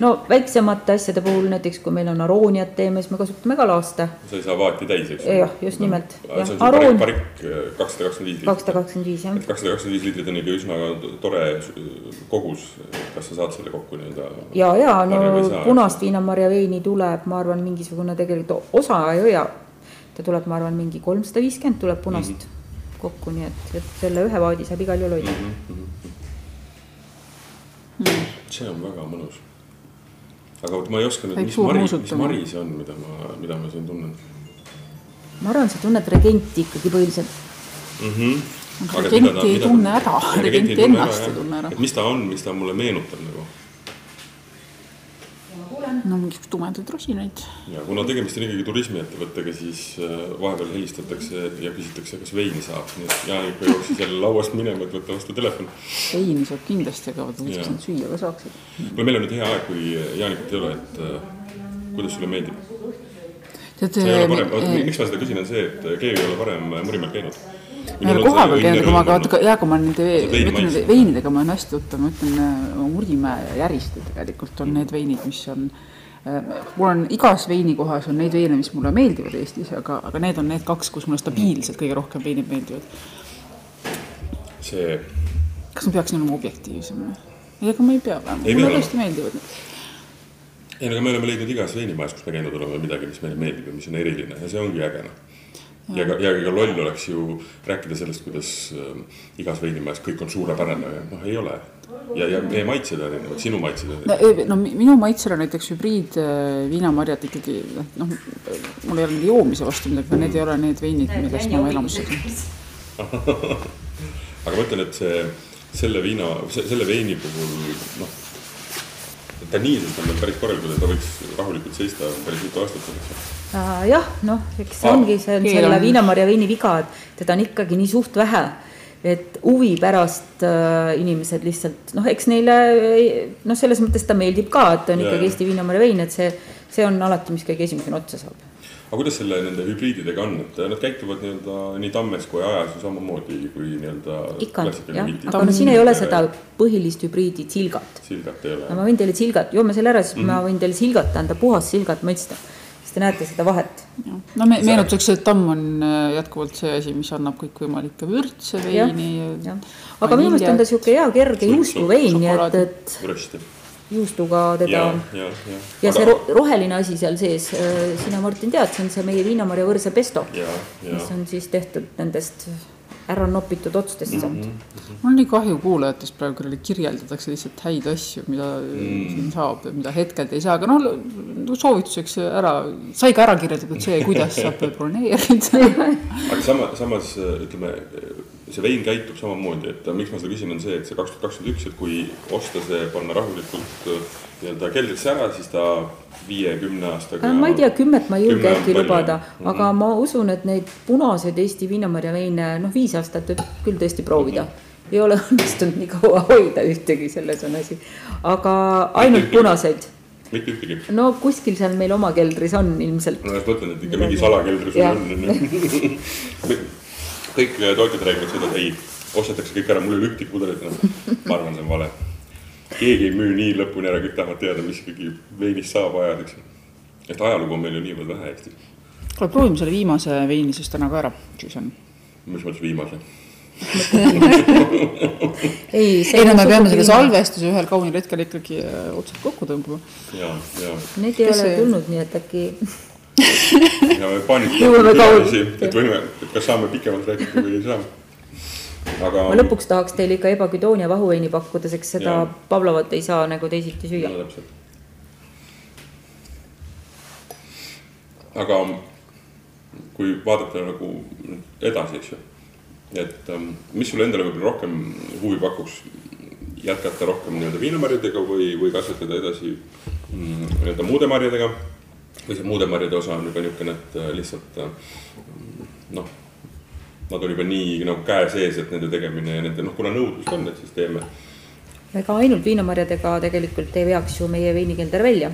no väiksemate asjade puhul näiteks, kui meil on arooniat teeme, siis me kasutame ka laaste. sa ei saa vaati täis, eks? jah, just no, nimelt. see on Aroon... parik kakssada kakskümmend viis liitrit. kakssada kakskümmend viis, jah. et kakssada kakskümmend viis liitrit on ikka üsna tore kogus. kas sa saad selle kokku nii-öelda? ja, ja no punast viinamarja veini tuleb, ma arvan, mingisugune tegelikult osa ei hoia. ta tuleb, ma arvan, mingi kolmsada viiskümmend tuleb punast mm -hmm. kokku, nii et, et selle ühe vaadi saab igal juhul hoida mm. -hmm. Mm. see on väga mõnus aga vot ma ei oska nüüd, mis mari, mis mari see on, mida ma, mida ma siin tunnen? ma arvan, sa tunned regenti ikkagi põhiliselt mm. -hmm. regenti ei tunne ära, regenti ennast ei tunne ära. et mis ta on, mis ta mulle meenutab nagu? No mingisugused tumedad rosinaid. ja kuna tegemist on ikkagi turismiettevõttega, siis äh, vahepeal helistatakse ja küsitakse, kas veini saab, nii et Jaanika jooksis jälle lauast minema, et võtta vastu telefon. veini saab kindlasti, aga vaata, võiks nad süüa ka saaksid. kuule, meil on nüüd hea aeg, kui Jaanikat ei ole, et äh, kuidas sulle meeldib? tead, see ei ole parem, miks ma seda küsin, on see, et keegi ei ole varem Murimäel käinud ma ei ole kohapeal käinud, aga ma vaata, jaa, kui ma nende, ütleme veinidega ma olen hästi tuttav, ma ütlen äh, Murdimäe ja Järiste tegelikult on need veinid, mis on äh, mul on igas veinikohas on neid veine, mis mulle meeldivad Eestis, aga, aga need on need kaks, kus mulle stabiilselt kõige rohkem veinid meeldivad. see. kas ma peaksin olema objektiivsem? ei, ega ma ei pea, mulle tõesti meeldivad need ei aga me oleme leidnud igas veinimajas, kus me käinud oleme, midagi, mis meile meeldib ja mis on eriline ja see ongi äge noh ja ka, ja ka loll oleks ju rääkida sellest, kuidas äh, igas veinimajas kõik on suurepärane noh, ei ole. Ja, ja meie maitsed on erinevad, sinu maitsed on erinevad. no minu maitsel on näiteks hübriidviinamarjad äh, ikkagi noh, mul ei ole nende joomise vastu midagi, aga need ei ole need veinid, millest ma elamusse saan aga ma ütlen, et see, selle viina, selle veini puhul noh taniinselt on meil päris korralikud, et ta võiks rahulikult seista päris mitu aastat selleks uh,. jah, noh, eks see ongi, see on selle viinamarja veini viga, et teda on ikkagi nii suht vähe et huvi pärast äh, inimesed lihtsalt noh, eks neile noh, selles mõttes ta meeldib ka, et on ja, ikkagi Eesti viinamarja vein, et see, see on alati, mis kõige esimesena otsa saab aga kuidas selle nende hübriididega on, et nad käituvad nii-öelda nii tammes kui ajas ju samamoodi kui nii-öelda. ikka, jah, aga no siin ei ole seda põhilist hübriidi silgat. silgat ei ole. ma võin teile silgat, joome selle ära, siis mm -hmm. ma võin teile silgat anda, puhast silgat mõista te näete seda vahet. no me meenutuseks, et tamm on äh, jätkuvalt see asi, mis annab kõikvõimalikke vürtse veini. aga minu meelest on ta sihuke hea kerge juustuvein, nii et, et juustuga teda. ja, ja, ja. ja see Aga... roheline asi seal sees, äh, sina, Martin, tead, see on see meie viinamarja võrse pesto, mis on siis tehtud nendest ära nopitud otstest saanud mm. -hmm. mul on nii kahju kuulajatest praegu, kellele kirjeldatakse lihtsalt häid asju, mida mm. siin saab ja mida hetkelt ei saa, aga noh, soovituseks ära, sai ka ära kirjeldatud see, kuidas saab broneerida aga sama, samas ütleme see vein käitub samamoodi, et miks ma seda küsin, on see, et see kaks tuhat kakskümmend üks, et kui osta see, panna rahulikult äh, nii-öelda keldrisse ära, siis ta viie-kümne aastaga. ma ei tea, kümmet ma ei julge äkki lubada mm, -hmm. aga ma usun, et neid punaseid Eesti viinamarja veine, noh, viis aastat võib küll tõesti proovida mm. -hmm. ei ole õnnestunud nii kaua hoida ühtegi, selles on asi, aga ainult punaseid mitte ühtegi? no kuskil seal meil oma keldris on ilmselt. no ma mõtlen, et ikka mingi salakeldri sul on kõik tootjad räägivad seda, et ei, ostetakse kõik ära, mul ei ole ühtegi pudelit enam. ma arvan, see on vale. keegi ei müü nii lõpuni ära, kõik tahavad teada, mis ikkagi veinist saab ajada, eks. et ajalugu on meil ju niivõrd vähe Eestis. kuule, proovime selle viimase veini siis täna ka ära, siis on. mis mõttes viimase? ei, ei no me peame selle salvestuse ühel kaunil hetkel ikkagi äh, otsad kokku tõmbama. ja, ja. Need ei ole tulnud, nii et äkki ja me paanitame, et võime, et kas saame pikemalt rääkida või ei saa. aga. ma lõpuks tahaks teile ikka Ebaküdoonia vahuveini pakkuda, sest seda ja. Pavlovat ei saa nagu teisiti süüa no,. aga kui vaadata nagu edasi, eks ju, et ähm, mis sulle endale võib-olla rohkem huvi pakuks, jätkata rohkem nii-öelda viinamarjadega või, või kasvatada edasi mm, nii-öelda muude marjadega? Või see muude marjade osa on juba niisugune, et äh, lihtsalt äh, noh, nad on juba nii nagu käe sees, et nende tegemine ja nende noh, kuna nõudlust on, et siis teeme. ega ainult viinamarjadega tegelikult ei veaks ju meie veinikelder välja.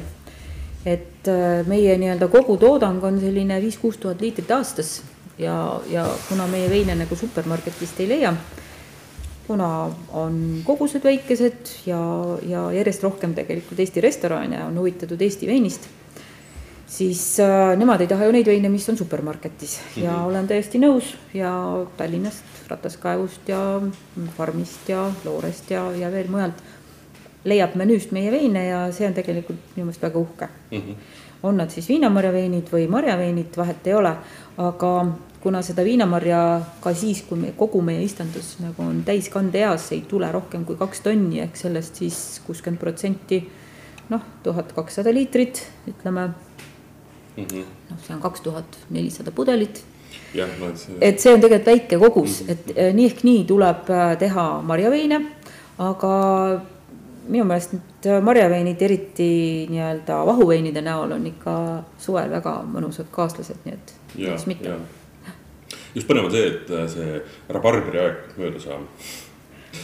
et äh, meie nii-öelda kogutoodang on selline viis-kuus tuhat liitrit aastas ja, ja kuna meie veine nagu supermarketist ei leia, kuna on kogused väikesed ja, ja järjest rohkem tegelikult Eesti restorane on huvitatud Eesti veinist, siis äh, nemad ei taha ju neid veine, mis on supermarketis ja mm -hmm. olen täiesti nõus ja Tallinnast, Rataskaevust ja Farmist ja Loorest ja, ja veel mujalt leiab menüüst meie veine ja see on tegelikult minu meelest väga uhke mm. -hmm. on nad siis viinamarjaveinid või marjaveinid, vahet ei ole, aga kuna seda viinamarja ka siis, kui me kogu meie istandus nagu on täiskandeeas, ei tule rohkem kui kaks tonni ehk sellest siis kuuskümmend protsenti noh, tuhat kakssada liitrit, ütleme mm -hmm.. noh, see on kaks tuhat nelisada pudelit. No, see... et see on tegelikult väike kogus mm, -hmm. et eh, nii ehk nii tuleb eh, teha marjaveine, aga minu meelest need marjaveinid, eriti nii-öelda vahuveinide näol on ikka suvel väga mõnusad kaaslased, nii et miks mitte just põnev on see, et äh, see rabarberi aeg mööda saab.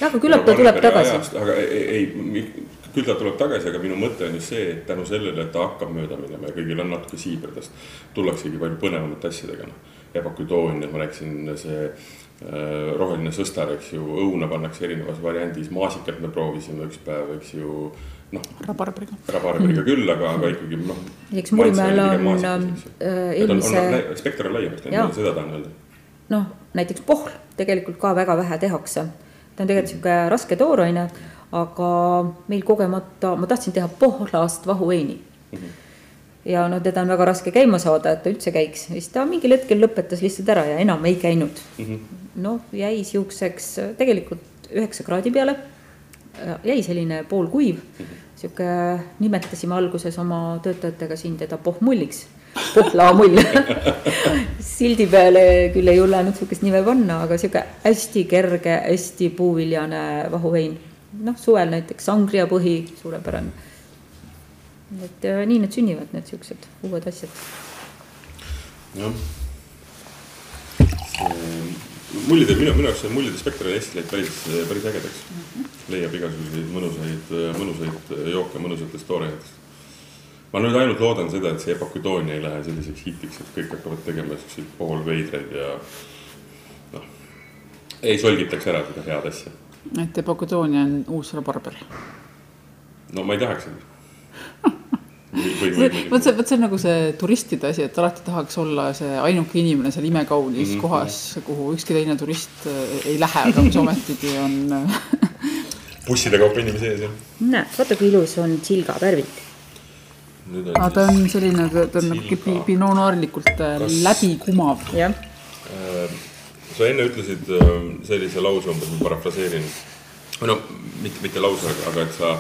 Aga küllap ta tuleb tagasi. aga ei, ei, küll ta tuleb tagasi, aga minu mõte on just see, et tänu sellele, et ta hakkab mööda minema ja kõigil on natuke siiberdest, tullaksegi palju põnevamate asjadega, noh. ebakutoon ja ma rääkisin, see äh, roheline sõstar, eks ju, õuna pannakse erinevas variandis, maasikat me proovisime üks päev, eks ju noh. rabarberiga. rabarberiga mm. küll, aga, aga ikkagi noh. näiteks Murimäel on äh, eelmise. spekter on laiemaks läinud, seda tahan öelda noh, näiteks pohl tegelikult ka väga vähe tehakse. Ta on tegelikult sihuke raske tooraine, aga meil kogemata, ma tahtsin teha pohlast vahuveini. Mm. -hmm ja no teda on väga raske käima saada, et ta üldse käiks, siis ta mingil hetkel lõpetas lihtsalt ära ja enam ei käinud. Mm -hmm.. noh, jäi siukseks tegelikult üheksa kraadi peale, jäi selline poolkuiv. Mm -hmm., sihuke, nimetasime alguses oma töötajatega siin teda pohmulliks Põhlamull sildi peale küll ei julgenud sihukest nime panna, aga sihuke hästi kerge, hästi puuviljane vahuvein. noh, suvel näiteks sangria põhi, suurepärane. et äh, nii need sünnivad, need siuksed uued asjad. jah. mullide, minu, minu jaoks see mullide spekter Eestis läinud päris, päris ägedaks mm. -hmm. leiab igasuguseid mõnusaid, mõnusaid jooke mõnusatest tooraiatest ma nüüd ainult loodan seda, et see Epakutoonia ei lähe selliseks hitiks, et kõik hakkavad tegema siukseid poolveidraid ja noh, ei solgitaks ära seda head asja. et Epakutoonia on uus rabarber? no ma ei tahaks seda vot see, vot see on nagu see turistide asi, et alati tahaks olla see ainuke inimene seal imekaunis mm -hmm. kohas, kuhu ükski teine turist äh, ei lähe, aga mis ometigi on busside kaupa inimesi ees, jah. näed, vaata kui ilus on silga värvik aga ta on selline, ta on nagu pinonaarlikult äh, Kas... läbikumav. jah. Äh, sa enne ütlesid äh, sellise lause umbes, ma parafraseerin. või no mitte, mitte lause, aga et sa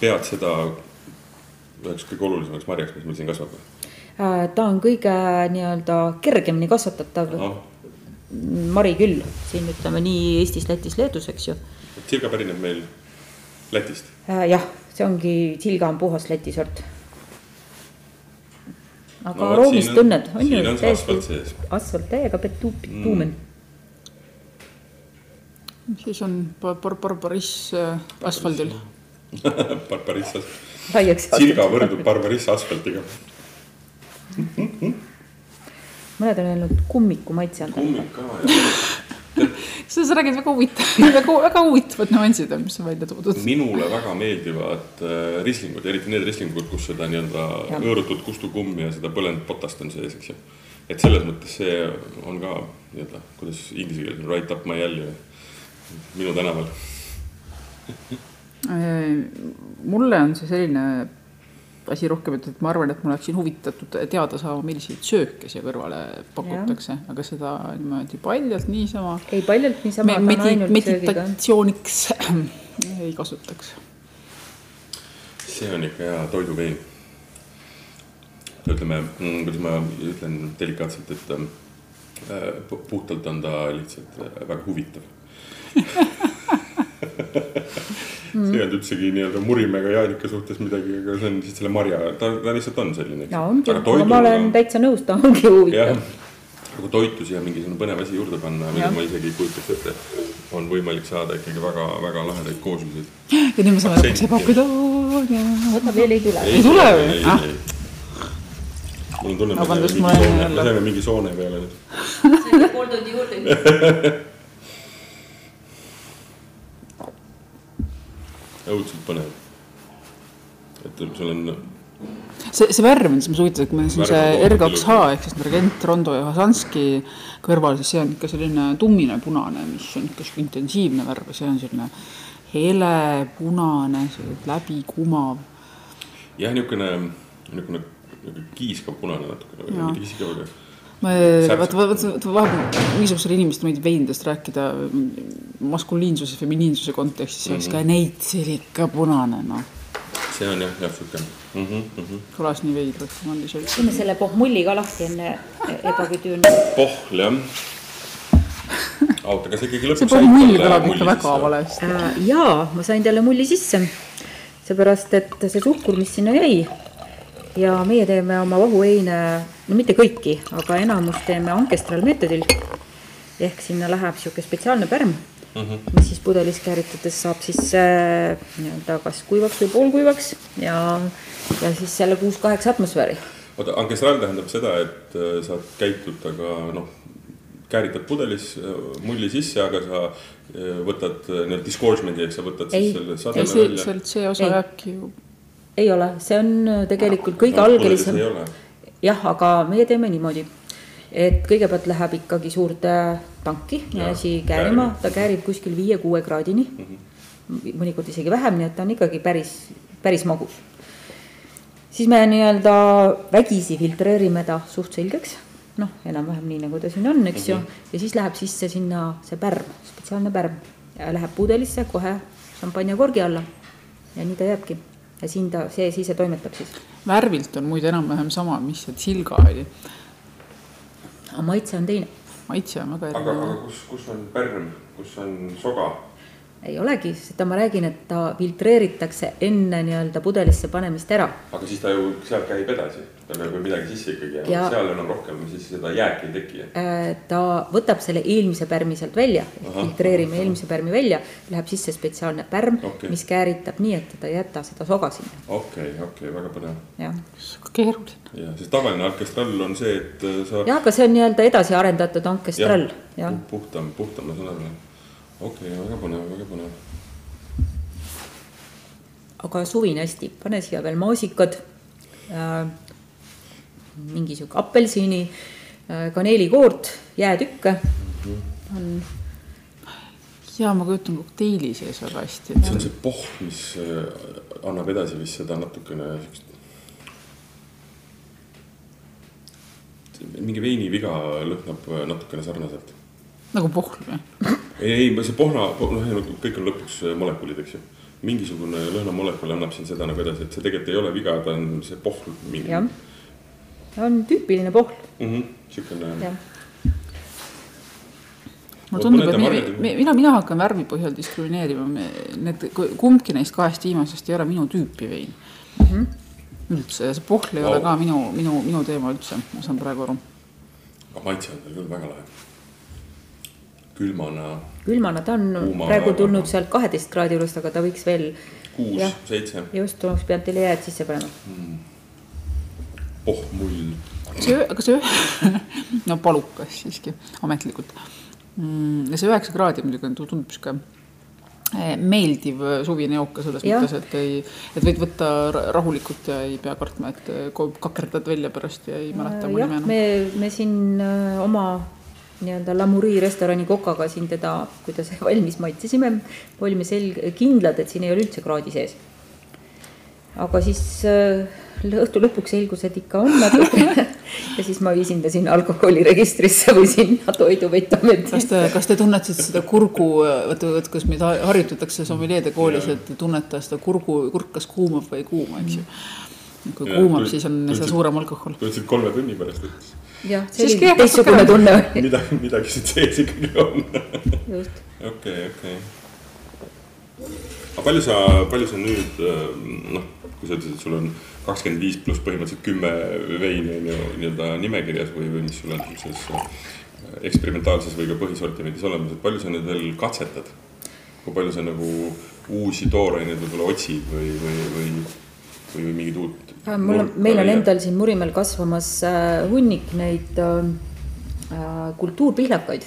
pead seda üheks kõige olulisemaks marjaks, mis meil siin kasvab. ta on kõige nii-öelda kergemini kasvatatav Aha. mari küll, siin ütleme nii Eestis, Lätis, Leedus, eks ju. Silga pärineb meil Lätist? jah, see ongi, Silga on puhas Läti sort aga no, roomist tunned, on ju? täiesti asfalt täiega bituumen mm.. siis on bar-, bar-, Barbariss äh, asfaldil. Barbariss asfalt. Silga võrdub Barbariss asfaltiga mõned on öelnud kummiku maitse on. kummik ka jah sa, sa räägid väga huvitav, väga, väga huvitavad nüansid on, mis on välja toodud. minule väga meeldivad äh, rislingud, eriti need rislingud, kus seda nii-öelda hõõrutud kustukummi ja seda põlenud potast on sees, eks ju. et selles mõttes see on ka nii-öelda, kuidas inglise keeles on right up my alley, minu tänaval äh, mulle on see selline asi rohkem, et, et ma arvan, et ma oleksin huvitatud teada saama, milliseid sööke siia kõrvale pakutakse, aga seda niimoodi paljalt niisama. ei, paljalt niisama me,. Medi, meditatsiooniks ei kasutaks. see on ikka hea toiduvein. ütleme, mm, kuidas ma ütlen delikaatselt, et puhtalt on ta lihtsalt väga huvitav mm. see ei olnud üldsegi nii-öelda Murimäega Jaanika suhtes midagi, aga see on lihtsalt selle marja, ta, ta lihtsalt on selline. ja ongi, ma olen täitsa nõus, ta ongi huvitav. kui toitu siia mingisugune põnev asi juurde panna, mida ma isegi ei kujutaks ette, on võimalik saada ikkagi väga-väga lahedaid koosluseid. ja nüüd me saame lõpuks ebakuda. oota, veel ei tule. ei tule või? Ah. mul on tunne, et me saime mingi soone, peale nüüd. saime pool tundi juurde õudselt põnev. et sul on. see, see värv, mis ma soovitan, et meil siin see R2H ehk siis Regent, Rondo ja Hasanski kõrval, siis see on ikka selline tummine punane, mis on ikka sihuke intensiivne värv see on selline hele punane, läbikumav. jah, niisugune, niisugune kiiskav punane natukene, mitte kiiskav, aga vaata, vaata vahepeal niisugusele inimestele meeldib veinidest rääkida maskuliinsuse, feminiinsuse kontekstis mm, -hmm. ka neid, see oli ikka punane, noh. see on jah, jah, sihuke mm -hmm, mm -hmm. kõlas nii veidralt, ma olin seal. teeme selle pohmulli ka lahti enne ebaküdüüni. pohl, jah oota, kas ikkagi lõpuks see pohmull kõlab ikka väga valesti äh,. jaa, ma sain talle mulli sisse, seepärast et see suhkur, mis sinna jäi ja meie teeme oma vahuheine, no mitte kõiki, aga enamus teeme ankestral meetodil. ehk sinna läheb niisugune spetsiaalne pärm mm, -hmm. mis siis pudelis kääritades saab siis äh, nii-öelda kas kuivaks või poolkuivaks ja, ja siis jälle kuus-kaheksa atmosfääri. oota, ankestral tähendab seda, et äh, sa käitud, aga noh, kääritad pudelis äh, mulli sisse, aga sa äh, võtad nii-öelda disgorgement'i ehk sa võtad ei. siis selle sademe välja. sealt see osa jääbki ju ei ole, see on äh, tegelikult kõige no, algelisem. jah, aga meie teeme niimoodi, et kõigepealt läheb ikkagi suurde tanki ja asi käärima, ta käärib kuskil viie-kuue kraadini mm. -hmm. mõnikord isegi vähem, nii et ta on ikkagi päris, päris magus. siis me nii-öelda vägisi filtreerime ta suht selgeks, noh, enam-vähem nii, nagu ta siin on, eks mm -hmm. ju, mhm. ja siis läheb sisse sinna see pärm, spetsiaalne pärm ja läheb pudelisse kohe šampanjakorgi alla ja nii ta jääbki ja siin ta, see sise toimetab siis. värvilt on muide enam-vähem sama, mis see tsilga oli. aga maitse on teine. maitse on väga erinev. aga, aga kus, kus on pärm, kus on soga? Ei olegi, seda ma räägin, et ta filtreeritakse enne nii-öelda pudelisse panemist ära. aga siis ta ju sealt käib edasi, tal peab ju midagi sisse ikkagi jääma ja, seal enam rohkem, siis seda jääki ei teki. Äh, ta võtab selle eelmise pärmi sealt välja, filtreerime aha. eelmise pärmi välja, läheb sisse spetsiaalne pärm okay., mis kääritab nii, et ta ei jäta seda soga sinna. okei okay,, okei okay,, väga põnev. jah. keeruline. jah, sest tavaline orkestrall on see, et äh, sa. jah, aga see on nii-öelda edasi arendatud orkestrall. puhtam, puhtam, ma saan aru okei okay,, väga põnev, väga põnev. aga suvine hästi, pane siia veel maasikad äh,, mingi sihuke apelsini äh,, kaneelikoort, jäätükke mm -hmm. on. ja ma kujutan kokteili sees väga hästi. see on see pohm, mis äh, annab edasi vist seda natukene siukest. mingi veiniviga lõhnab äh, natukene sarnaselt. Nagu pohl või? ei, ei, see pohna, noh, kõik on lõpuks äh, molekulid, eks ju. mingisugune lõhnamolekul annab siin seda nagu edasi, et see tegelikult ei ole viga, ta on see pohl mingi. jah, on tüüpiline pohl mm -hmm,. siukene. mulle tundub, et mina, mina, mina hakkan värvi põhjal diskrimineerima, need kumbki neist kahest viimasest ei ole minu tüüpi vein mm. -hmm. üldse, see pohl ei wow. ole ka minu, minu, minu teema üldse, ma saan praegu aru. aga maitse on tal küll väga lahe külmana. külmana, ta on praegu tulnud sealt kaheteist kraadi juurest, aga ta võiks veel. kuus, seitse. just, oleks pidanud teile jääd sisse panema mm.. oh mull. see, aga see no palukas siiski ametlikult mm,. ja see üheksa kraadi muidugi on, tundub sihuke eh, meeldiv suvine jooka selles ja. mõttes, et ei, et võid võtta rahulikult ja ei pea kartma, et kakerdad välja pärast ja ei mäleta mu nime enam. me, me siin öö, oma nii-öelda Lamuri restorani kokaga siin teda, kui ta sai valmis maitsesime, olime selg-, kindlad, et siin ei ole üldse kraadi sees. aga siis äh, õhtu lõpuks selgus, et ikka on natuke ja siis ma viisin ta sinna alkoholiregistrisse või sinna toiduvetameti. kas te, kas te tunnetasite seda kurgu, vaata, vaata, kas meid harjutatakse sommeljeede koolis, et tunneta seda kurgu, kurk kas kuumab või ei kuuma, eks ju. kui kuumab, siis on seda suurem alkohol. tundsid kolme tunni pärast, et jah, selline teistsugune tunne oli. midagi, midagi siin sees ikkagi on. okei, okei. aga palju sa, palju sa nüüd noh, kui sa ütlesid, et sul on kakskümmend viis pluss põhimõtteliselt kümme veini on ju nii-öelda nimekirjas või, või mis sul on sellises äh, eksperimentaalses või ka põhisortimendis olemas, et palju sa nüüd veel katsetad? kui palju sa nagu uusi tooraineid võib-olla otsid või, või, või, või, või mingit uut? Mul on, meil on endal siin Murimäel kasvamas äh, hunnik neid äh, kultuurpihlakaid,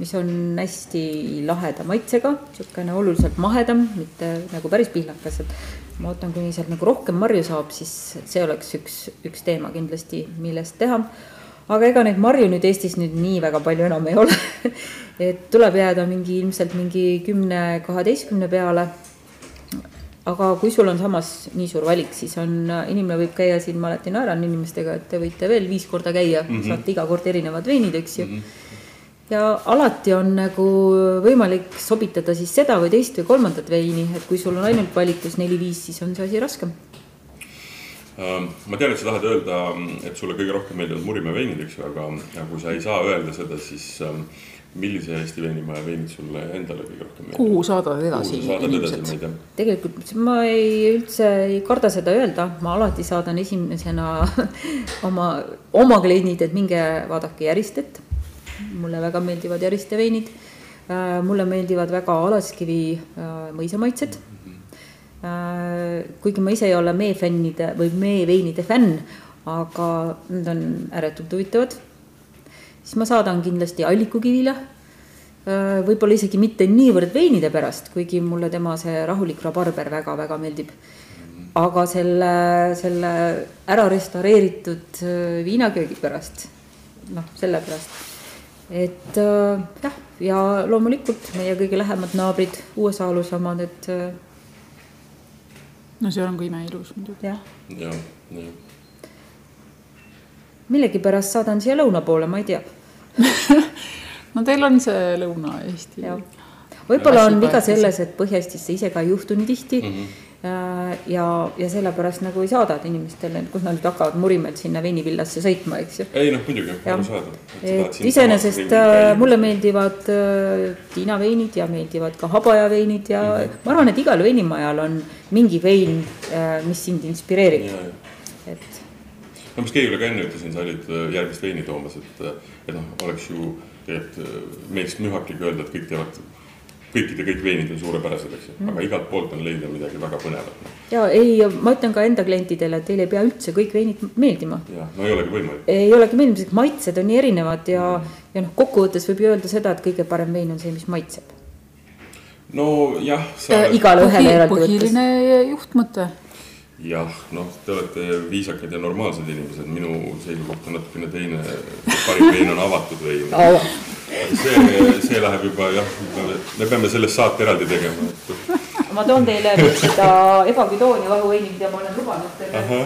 mis on hästi laheda maitsega, niisugune oluliselt mahedam, mitte nagu päris pihlakas, et ma ootan, kuni sealt nagu rohkem marju saab, siis see oleks üks, üks teema kindlasti, millest teha. aga ega neid marju nüüd Eestis nüüd nii väga palju enam ei ole et tuleb jääda mingi ilmselt mingi kümne, kaheteistkümne peale. Aga kui sul on samas nii suur valik, siis on, inimene võib käia siin, ma alati naeran inimestega, et te võite veel viis korda käia mm, -hmm. saate iga kord erinevad veinid, eks ju mm. -hmm ja alati on nagu võimalik sobitada siis seda või teist või kolmandat veini, et kui sul on ainult valikus neli-viis, siis on see asi raskem. Ähm, ma tean, et sa tahad öelda, et sulle kõige rohkem meeldivad Murimäe veinid, eks ju, aga, kui sa ei saa öelda seda, siis ähm, millise Eesti veinimaja veinid sulle endale kõige rohkem meeldivad? kuhu saadad edasi inimesed? tegelikult ma ei üldse ei karda seda öelda, ma alati saadan esimesena oma, oma kliendid, et minge vaadake Järistet mulle väga meeldivad Järiste veinid. Äh, mulle meeldivad väga Alaskivi äh, mõisamaitsed. Äh, kuigi ma ise ei ole meefännide või meeveinide fänn, aga need on ääretult huvitavad. Siis ma saadan kindlasti Allikukivile võib-olla isegi mitte niivõrd veinide pärast, kuigi mulle tema see rahulik rabarber väga-väga meeldib. aga selle, selle ära restaureeritud viinaköögi pärast, noh, sellepärast et äh, jah, ja loomulikult meie kõige lähemad naabrid, USA-luse omad, et äh,. no seal on ka imeilus muidugi. jah ja,, jah. Millegipärast saadan siia lõuna poole, ma ei tea no teil on see Lõuna-Eesti. võib-olla on viga selles, et Põhja-Eestisse ise ka ei juhtu nii tihti mm. -hmm ja, ja sellepärast nagu ei saada inimestele, kus nad nüüd hakkavad Murimäelt sinna veinivillasse sõitma, eks ju. ei noh, muidugi, arusaadav. et iseenesest äh, mulle meeldivad äh, Tiina veinid ja meeldivad ka Habaja veinid ja mm -hmm. ma arvan, et igal veinimajal on mingi vein, mis sind inspireerib. et. No mis Keivile ka enne ütlesin, sa olid järgmist veini toomas, et, et noh, oleks ju tegelikult meist mühakliga öelda, et kõik teevad kõikide kõik veinid on suurepärased, eks ju mm., aga igalt poolt on leida midagi väga põnevat. ja ei, ma ütlen ka enda klientidele, et teile ei pea üldse kõik veinid meeldima. jah, no ei olegi võimalik. ei olegi meeldiv, sest maitsed on nii erinevad ja mm., ja noh, kokkuvõttes võib ju öelda seda, et kõige parem vein on see, mis maitseb. nojah sa.... igale ühele eraldi võttes. põhiline juhtmõte jah, noh, te olete viisakad ja normaalsed inimesed, minu seisukoht on natukene teine. parim vein on avatud vein see, see läheb juba jah, me peame sellest saate eraldi tegema, ma toon teile seda ebaküdoonia vahuveini, mida ma olen lubanud teile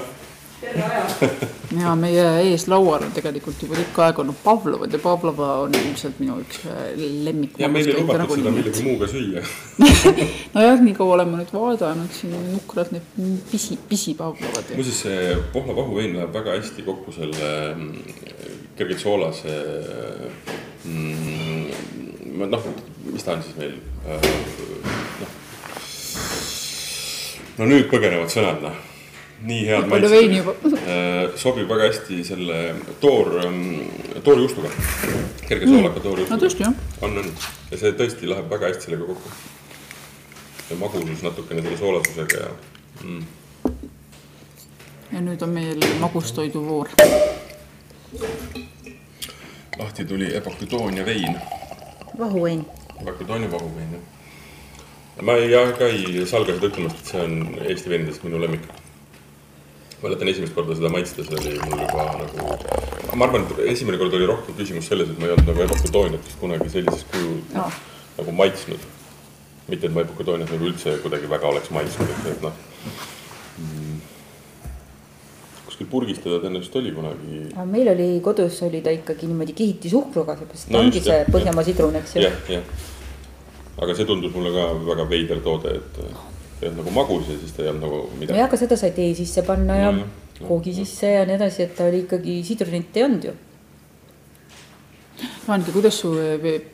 ja meie ees laual on tegelikult juba tükk aega olnud Pavlovad ja Pavlova on ilmselt minu üks äh, lemmik. ja meil ei lubatud seda millegi muuga süüa nojah, nii kaua olen ma nüüd vaadanud siin nukralt neid pisi, pisipavlovad. muuseas, see Pohla vahuvein läheb väga hästi kokku selle mm, kergelt soolase mm, noh, mis ta on siis meil äh, noh. no nüüd põgenevad sõnad noh nii head maitset. Äh, sobib väga hästi selle toor, ähm, toorjuustuga, kerge soolaka toorjuustuga. no tõesti jah. on, on ja see tõesti läheb väga hästi sellega kokku. ja magusus natukene selle soolasusega ja mm.. ja nüüd on meil magustoidu voor. lahti tuli Epaküdoonia vein. vahuvein. Epaküdoonia vahuvein jah ma ei, ka ei salga seda ütlemast, et see on Eesti veinidest minu lemmik mäletan esimest korda seda maitstes oli mul juba nagu, ma arvan, et esimene kord oli rohkem küsimus selles, et ma ei olnud nagu ebakutooniat vist kunagi sellises kujul no. nagu maitsnud. mitte, et ma ebakutooniat nagu üldse kuidagi väga oleks maitsnud, et, et noh mm, kuskil purgis teda tõenäoliselt oli kunagi. meil oli kodus oli ta ikkagi niimoodi kihiti suhkruga, seepärast no, ongi see Põhjamaa sidrun, eks ju. jah, jah. aga see tundus mulle ka väga veider toode, et ei olnud nagu magus ja siis ta ei olnud nagu midagi. nojah, aga seda sai tee sisse panna ja no, koogi sisse ja nii edasi, et ta oli ikkagi sidrunit ei olnud ju. Annika, kuidas su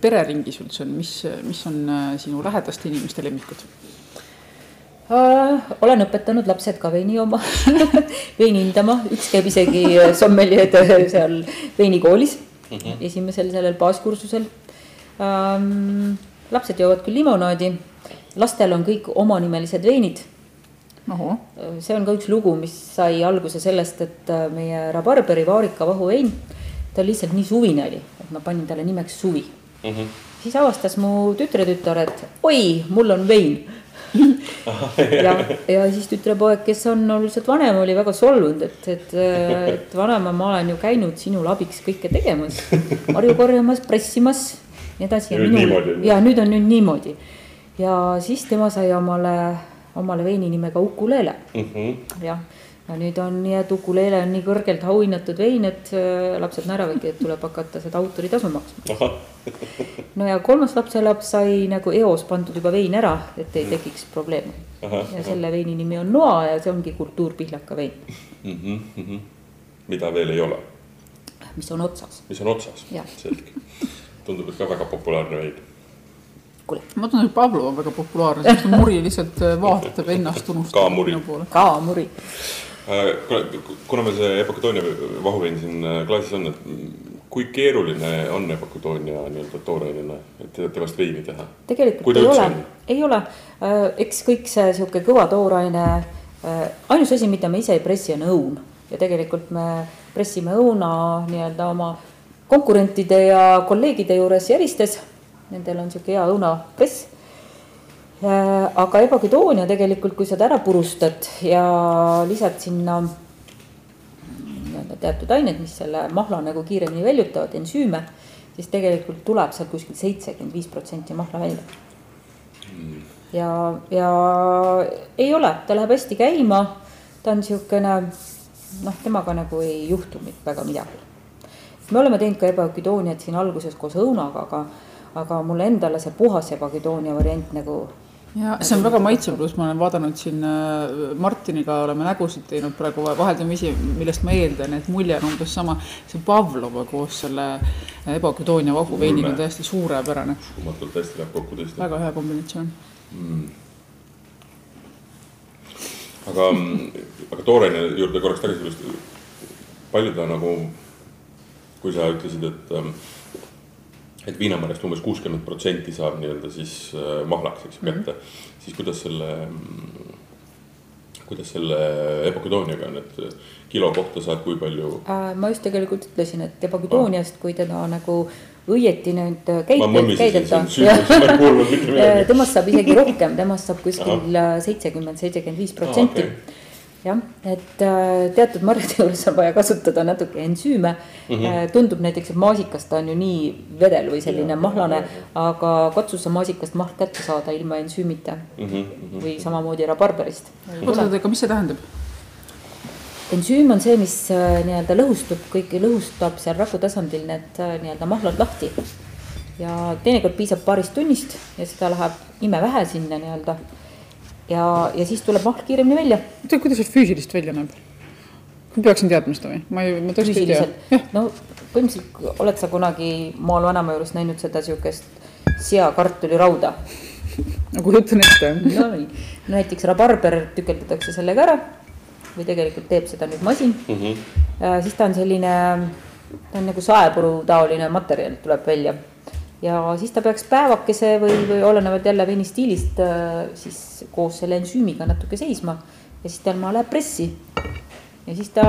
pereringis üldse on, mis, mis on sinu lähedaste inimeste lemmikud? olen õpetanud lapsed ka veini jooma veini hindama, üks käib isegi sommeljeed seal veinikoolis mm -hmm. esimesel sellel baaskursusel ähm,. lapsed joovad küll limonaadi, lastel on kõik omanimelised veinid. see on ka üks lugu, mis sai alguse sellest, et äh, meie rabarberi vaarika vahuvein, ta lihtsalt nii suvine oli, et ma panin talle nimeks Suvi mm. -hmm. siis avastas mu tütretütar, et oi, mul on vein ja, ja siis tütrepoeg, kes on oluliselt vanem, oli väga solvunud, et, et, et vanaema, ma olen ju käinud sinule abiks kõike tegemas, marju korjamas, pressimas, nii edasi. nüüd minu, niimoodi. ja nüüd on nüüd niimoodi. Ja siis tema sai omale, omale veini nimega Ukulele mm. -hmm. jah ja nüüd on nii, et ukulele on nii kõrgelt auhinnatud vein, et äh, lapsed naeravadki, et tuleb hakata seda autoritasu maksma. no ja kolmas lapselaps sai nagu eos pandud juba vein ära, et ei tekiks probleeme. ja selle veini nimi on noa ja see ongi kultuurpihlaka vein mm -hmm. mida veel ei ole? mis on otsas. mis on otsas, selge. tundub, et ka väga populaarne vein kuule. ma tunnen, et Pablo on väga populaarne, sest muri lihtsalt äh, vaatab ennast unustab. ka muri. ka muri Äh, kuna meil see epokatoonia vahuvein siin äh, klaasis on, et kui keeruline on epokatoonia nii-öelda toorainena, et temast veini teha? tegelikult ei ole, ei ole, eks kõik see sihuke kõva tooraine, ainus asi, mida me ise ei pressi, on õun ja tegelikult me pressime õuna nii-öelda oma konkurentide ja kolleegide juures järistes. Nendel on sihuke hea õunapress Äh, aga ebaküdoonia tegelikult, kui sa ta ära purustad ja lisad sinna nii-öelda teatud ained, mis selle mahla nagu kiiremini väljutavad, ensüüme, siis tegelikult tuleb sealt kuskil seitsekümmend viis protsenti mahla välja. ja, ja ei ole, ta läheb hästi käima, ta on niisugune noh, temaga nagu ei juhtu väga midagi. me oleme teinud ka ebaküdooniat siin alguses koos õunaga, aga, aga mulle endale see puhas ebaküdoonia variant nagu ja see on väga maitsev, pluss ma olen vaadanud siin äh, Martiniga oleme nägusid teinud praegu vaheldumisi, millest ma eeldan, et mulje on umbes sama. see Pavlova koos selle ebaküdoonia vahuveiniga on täiesti suurepärane. uskumatult hästi läheb kokku tõesti. väga hea kombinatsioon mm.. aga, aga tooraine juurde korraks tagasi tulles, palju ta nagu, kui sa ütlesid, et ähm, et viinamarjast umbes kuuskümmend protsenti saab nii-öelda siis äh, mahlaks, eks ju, kätte mm. -hmm. siis kuidas selle, kuidas selle ebakudooniaga on, et äh, kilo kohta saad kui palju? Äh, ma just tegelikult ütlesin, et ebakudooniast, kui teda nagu õieti nüüd käid-, käideta. temast saab isegi rohkem, temast saab kuskil seitsekümmend, seitsekümmend viis protsenti jah, et äh, teatud marjade juures on vaja kasutada natuke ensüüme mm. -hmm. tundub näiteks, et maasikast ta on ju nii vedel või selline ja, mahlane, aga katsu sa maasikast mahl kätte saada ilma ensüümita mm. -hmm. või samamoodi rabarberist. oota, aga mis see tähendab? ensüüm on see, mis äh, nii-öelda lõhustub, kõiki lõhustab seal raku tasandil need nii-öelda mahlad lahti. ja teinekord piisab paarist tunnist ja seda läheb imevähe sinna nii-öelda ja, ja siis tuleb mahl kiiremini välja. oota, kuidas see füüsilist välja näeb? ma peaksin teadma seda või? ma ei, ma tõesti ei tea. no põhimõtteliselt oled sa kunagi maal vanaema juures näinud seda siukest seakartulirauda? no kujutan ette. no nii, näiteks rabarber tükeldatakse sellega ära või tegelikult teeb seda nüüd masin mm. -hmm. siis ta on selline, ta on nagu saepuru taoline materjal tuleb välja ja siis ta peaks päevakese või, või olenevalt jälle veini stiilist äh, siis koos selle ensüümiga natuke seisma ja siis tema läheb pressi. ja siis ta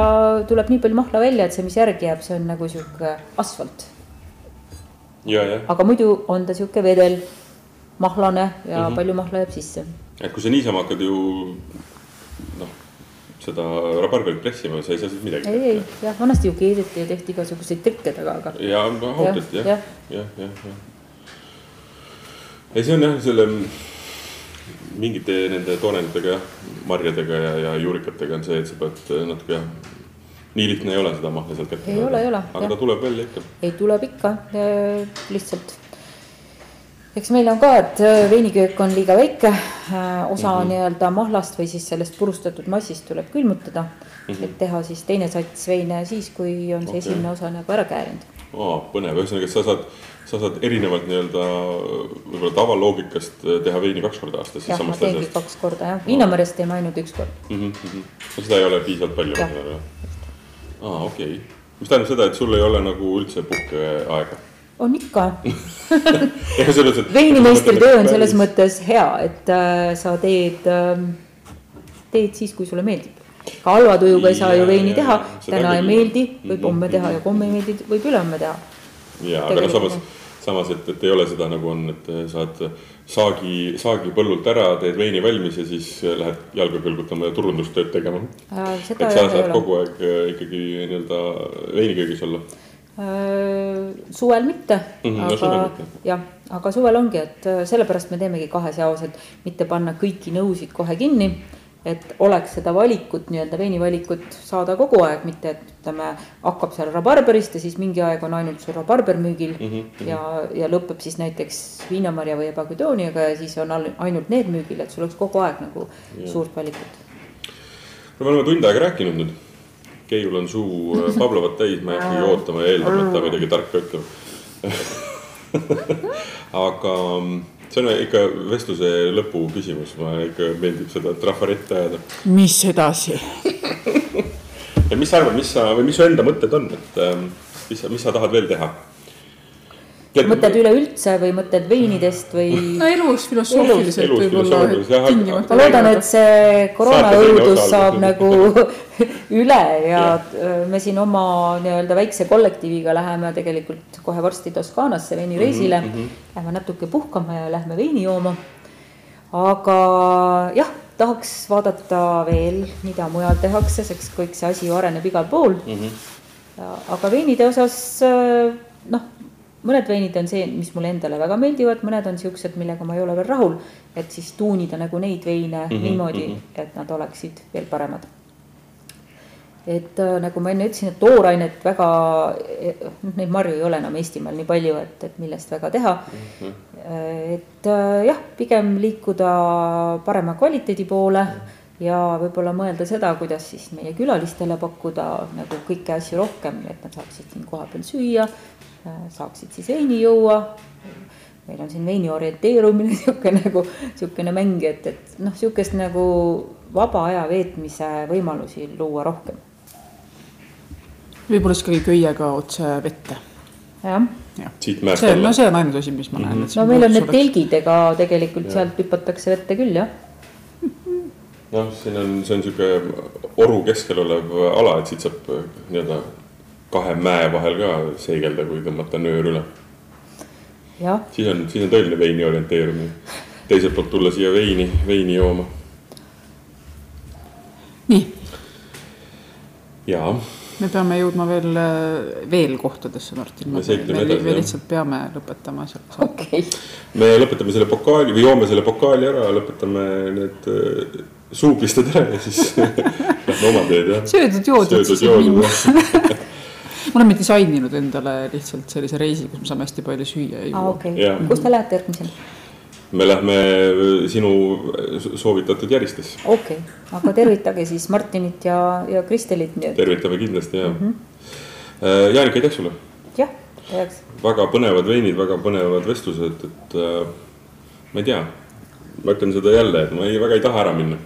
tuleb nii palju mahla välja, et see, mis järgi jääb, see on nagu sihuke asfalt. aga muidu on ta sihuke vedel, mahlane ja mm -hmm. palju mahla jääb sisse. et kui sa niisama hakkad ju seda rabarberit pressima, sa ei saa siis midagi. ei, ei jah, vanasti ju keedeti ja tehti igasuguseid trikke taga, aga. ja hautati jah, jah, jah, jah, jah. ei, see on jah, selle mingite nende toonenditega jah, marjadega ja, ja juurikatega on see, et sa pead natuke jah nii lihtne ei ole seda mahla sealt kätte ei ole, ei ole. aga jah. ta tuleb välja ikka. ei, tuleb ikka, lihtsalt eks meil on ka, et äh, veiniköök on liiga väike, äh, osa mm -hmm. nii-öelda mahlast või siis sellest purustatud massist tuleb külmutada mm, -hmm. et teha siis teine sats veine siis, kui on see okay. esimene osa nagu ära käärinud. aa, põnev, ühesõnaga sa saad, sa saad erinevalt nii-öelda võib-olla tavaloogikast teha veini kaks korda aastas. jah, ma teengi kaks korda jah, Viinameres teeme ainult üks kord mm. -hmm. no seda ei ole piisavalt palju. aa, okei okay., mis tähendab seda, et sul ei ole nagu üldse puhkeaega? On ikka. Veinimeistri töö on selles mõttes hea, et äh, sa teed äh,, teed siis, kui sulle meeldib. Ka halva tujuga ei saa ju veini teha, täna ei meeldi, võib homme teha ja homme ei meeldi, võib ülehomme teha. ja, aga no samas, samas, et, et ei ole seda nagu on, et saad saagi, saagi põllult ära, teed veini valmis ja siis lähed jalga kõlgutama ja turundustööd tegema. Äh,. et sa saad kogu aeg äh, ikkagi nii-öelda veiniköögis olla. äh,. Suvel mitte mm, -hmm, aga jah, aga suvel ongi, et äh, sellepärast me teemegi kahes jaos, et mitte panna kõiki nõusid kohe kinni et oleks seda valikut, nii-öelda veinivalikut saada kogu aeg, mitte et ütleme, hakkab seal rabarberist ja siis mingi aeg on ainult sul rabarber müügil mm -hmm. ja, ja lõpeb siis näiteks viinamarja või ebagudooniaga ja siis on ainult need müügil, et sul oleks kogu aeg nagu ja. suurt valikut. no me oleme tund aega rääkinud nüüd. Keiul on suu äh, Pavlovat täis, ma ei hakkagi ootama ja eeldama, et ta midagi tarka ütleb. Aga mm, see on ikka vestluse lõpu küsimus, mulle ikka meeldib seda trafarette ajada. mis edasi? Ja mis sa arvad, mis sa või mis su enda mõtted on, et ähm, mis sa, mis sa tahad veel teha? Mõtted üleüldse või mõtted veinidest või? no elus filosoofiliselt võib-olla tingimata. ma loodan, et see koroonaõudus saab nagu üle ja, ja me siin oma nii-öelda väikse kollektiiviga läheme tegelikult kohe varsti Toskaanasse veinireisile mm. -hmm. Lähme natuke puhkama ja lähme veini jooma. aga jah, tahaks vaadata veel, mida mujal tehakse, sest kõik see asi ju areneb igal pool mm. -hmm. aga veinide osas noh mõned veinid on see, mis mulle endale väga meeldivad, mõned on siuksed, millega ma ei ole veel rahul. et siis tuunida nagu neid veine mm -hmm, niimoodi mm, -hmm. et nad oleksid veel paremad. et äh, nagu ma enne ütlesin, et toorainet väga, noh neid marju ei ole enam Eestimaal nii palju, et, et millest väga teha mm. -hmm. et äh, jah, pigem liikuda parema kvaliteedi poole ja võib-olla mõelda seda, kuidas siis meie külalistele pakkuda nagu kõiki asju rohkem, et nad saaksid siin kohapeal süüa, saaksid siis veini juua. meil on siin veini orienteerumine, niisugune nagu, niisugune mäng, et, et noh, niisugust nagu vaba aja veetmise võimalusi luua rohkem. võib-olla siis ikkagi köiega otse vette. jah ja.. siit mäest alla. no see on ainus asi, mis ma näen mm. -hmm. no meil on need telgid, ega tegelikult ja. sealt hüpatakse vette küll, jah noh, siin on, see on niisugune oru keskel olev ala, et siit saab nii-öelda kahe mäe vahel ka seigelda, kui tõmmata nöör üle. siis on, siis on tõeline veini orienteerumine. teiselt poolt tulla siia veini, veini jooma. nii. jaa. me peame jõudma veel, veel kohtadesse, Martin. me, me, me, me lihtsalt peame lõpetama seal. okei okay.. me lõpetame selle pokaali või joome selle pokaali ära, lõpetame need äh, suupisted ära ja siis lähme oma teed, jah. söödud-joodud siis minna me oleme disaininud endale lihtsalt sellise reisi, kus me saame hästi palju süüa ja juua. okei okay., kus te lähete järgmisena? me lähme sinu soovitatud Järistesse. okei okay., aga tervitage siis Martinit ja, ja Kristelit. tervitame kindlasti ja mm. -hmm. Jaanika, aitäh sulle. jah, heaks. väga põnevad veinid, väga põnevad vestlused, et äh, ma ei tea, ma ütlen seda jälle, et ma ei, väga ei taha ära minna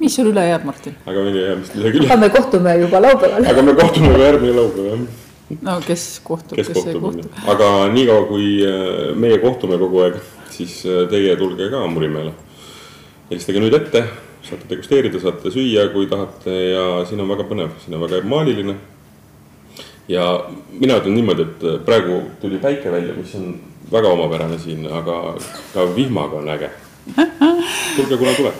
mis sul üle jääb, Martin? aga meil ei jää vist midagi üle. aga me kohtume juba laupäeval. aga me kohtume juba järgmine laupäev, jah. no kes kohtub, kes, kes ei kohtu. aga niikaua, kui äh, meie kohtume kogu aeg, siis äh, teie tulge ka Murimäele. helistage nüüd ette, saate degusteerida, saate süüa, kui tahate ja siin on väga põnev, siin on väga maaliline. ja mina ütlen niimoodi, et äh, praegu tuli päike välja, mis on väga omapärane siin, aga ka vihmaga on äge tulge, kuna tuleb.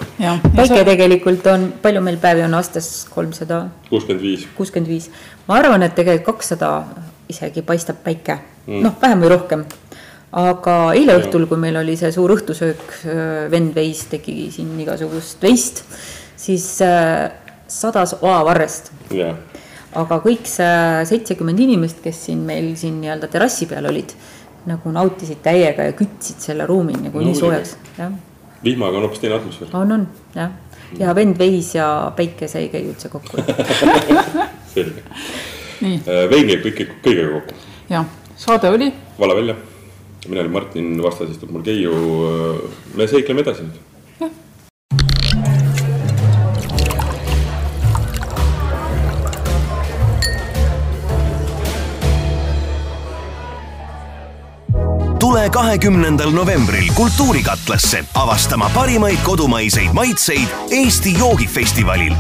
päike tegelikult on, palju meil päevi on aastas, kolmsada? kuuskümmend viis. kuuskümmend viis. ma arvan, et tegelikult kakssada isegi paistab päike mm., noh, vähem või rohkem. aga eile õhtul, kui meil oli see suur õhtusöök, vend veis, tegi siin igasugust veist, siis äh, sadas oavarrest aga kõik see seitsekümmend inimest, kes siin meil siin nii-öelda terrassi peal olid, nagu nautisid täiega ja kütsid selle ruumi nagu no, nii soojaks, jah vihmaga on hoopis teine atmosfäär. on, on jah, ja vend veis ja päike, see ei käi üldse kokku selge. Äh, vein käib kõik, kõigega kokku. jah, saade oli. Vala välja. mina olin Martin, vastas istub mul Keiu. me seikleme edasi nüüd tule kahekümnendal novembril Kultuurikatlasse avastama parimaid kodumaiseid maitseid Eesti joogifestivalil.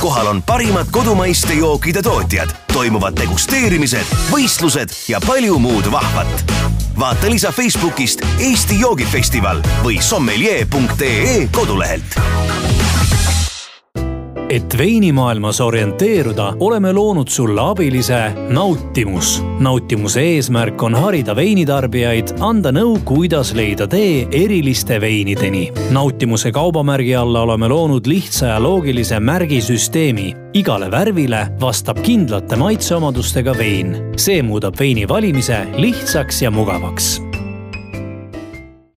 kohal on parimad kodumaiste jookide tootjad, toimuvad degusteerimised, võistlused ja palju muud vahvat. vaata lisa Facebookist Eesti joogifestival või sommelier.ee kodulehelt et veinimaailmas orienteeruda, oleme loonud sulle abilise Nautimus. nautimuse eesmärk on harida veinitarbijaid, anda nõu, kuidas leida tee eriliste veinideni. nautimuse kaubamärgi alla oleme loonud lihtsa ja loogilise märgisüsteemi. igale värvile vastab kindlate maitseomadustega vein. see muudab veini valimise lihtsaks ja mugavaks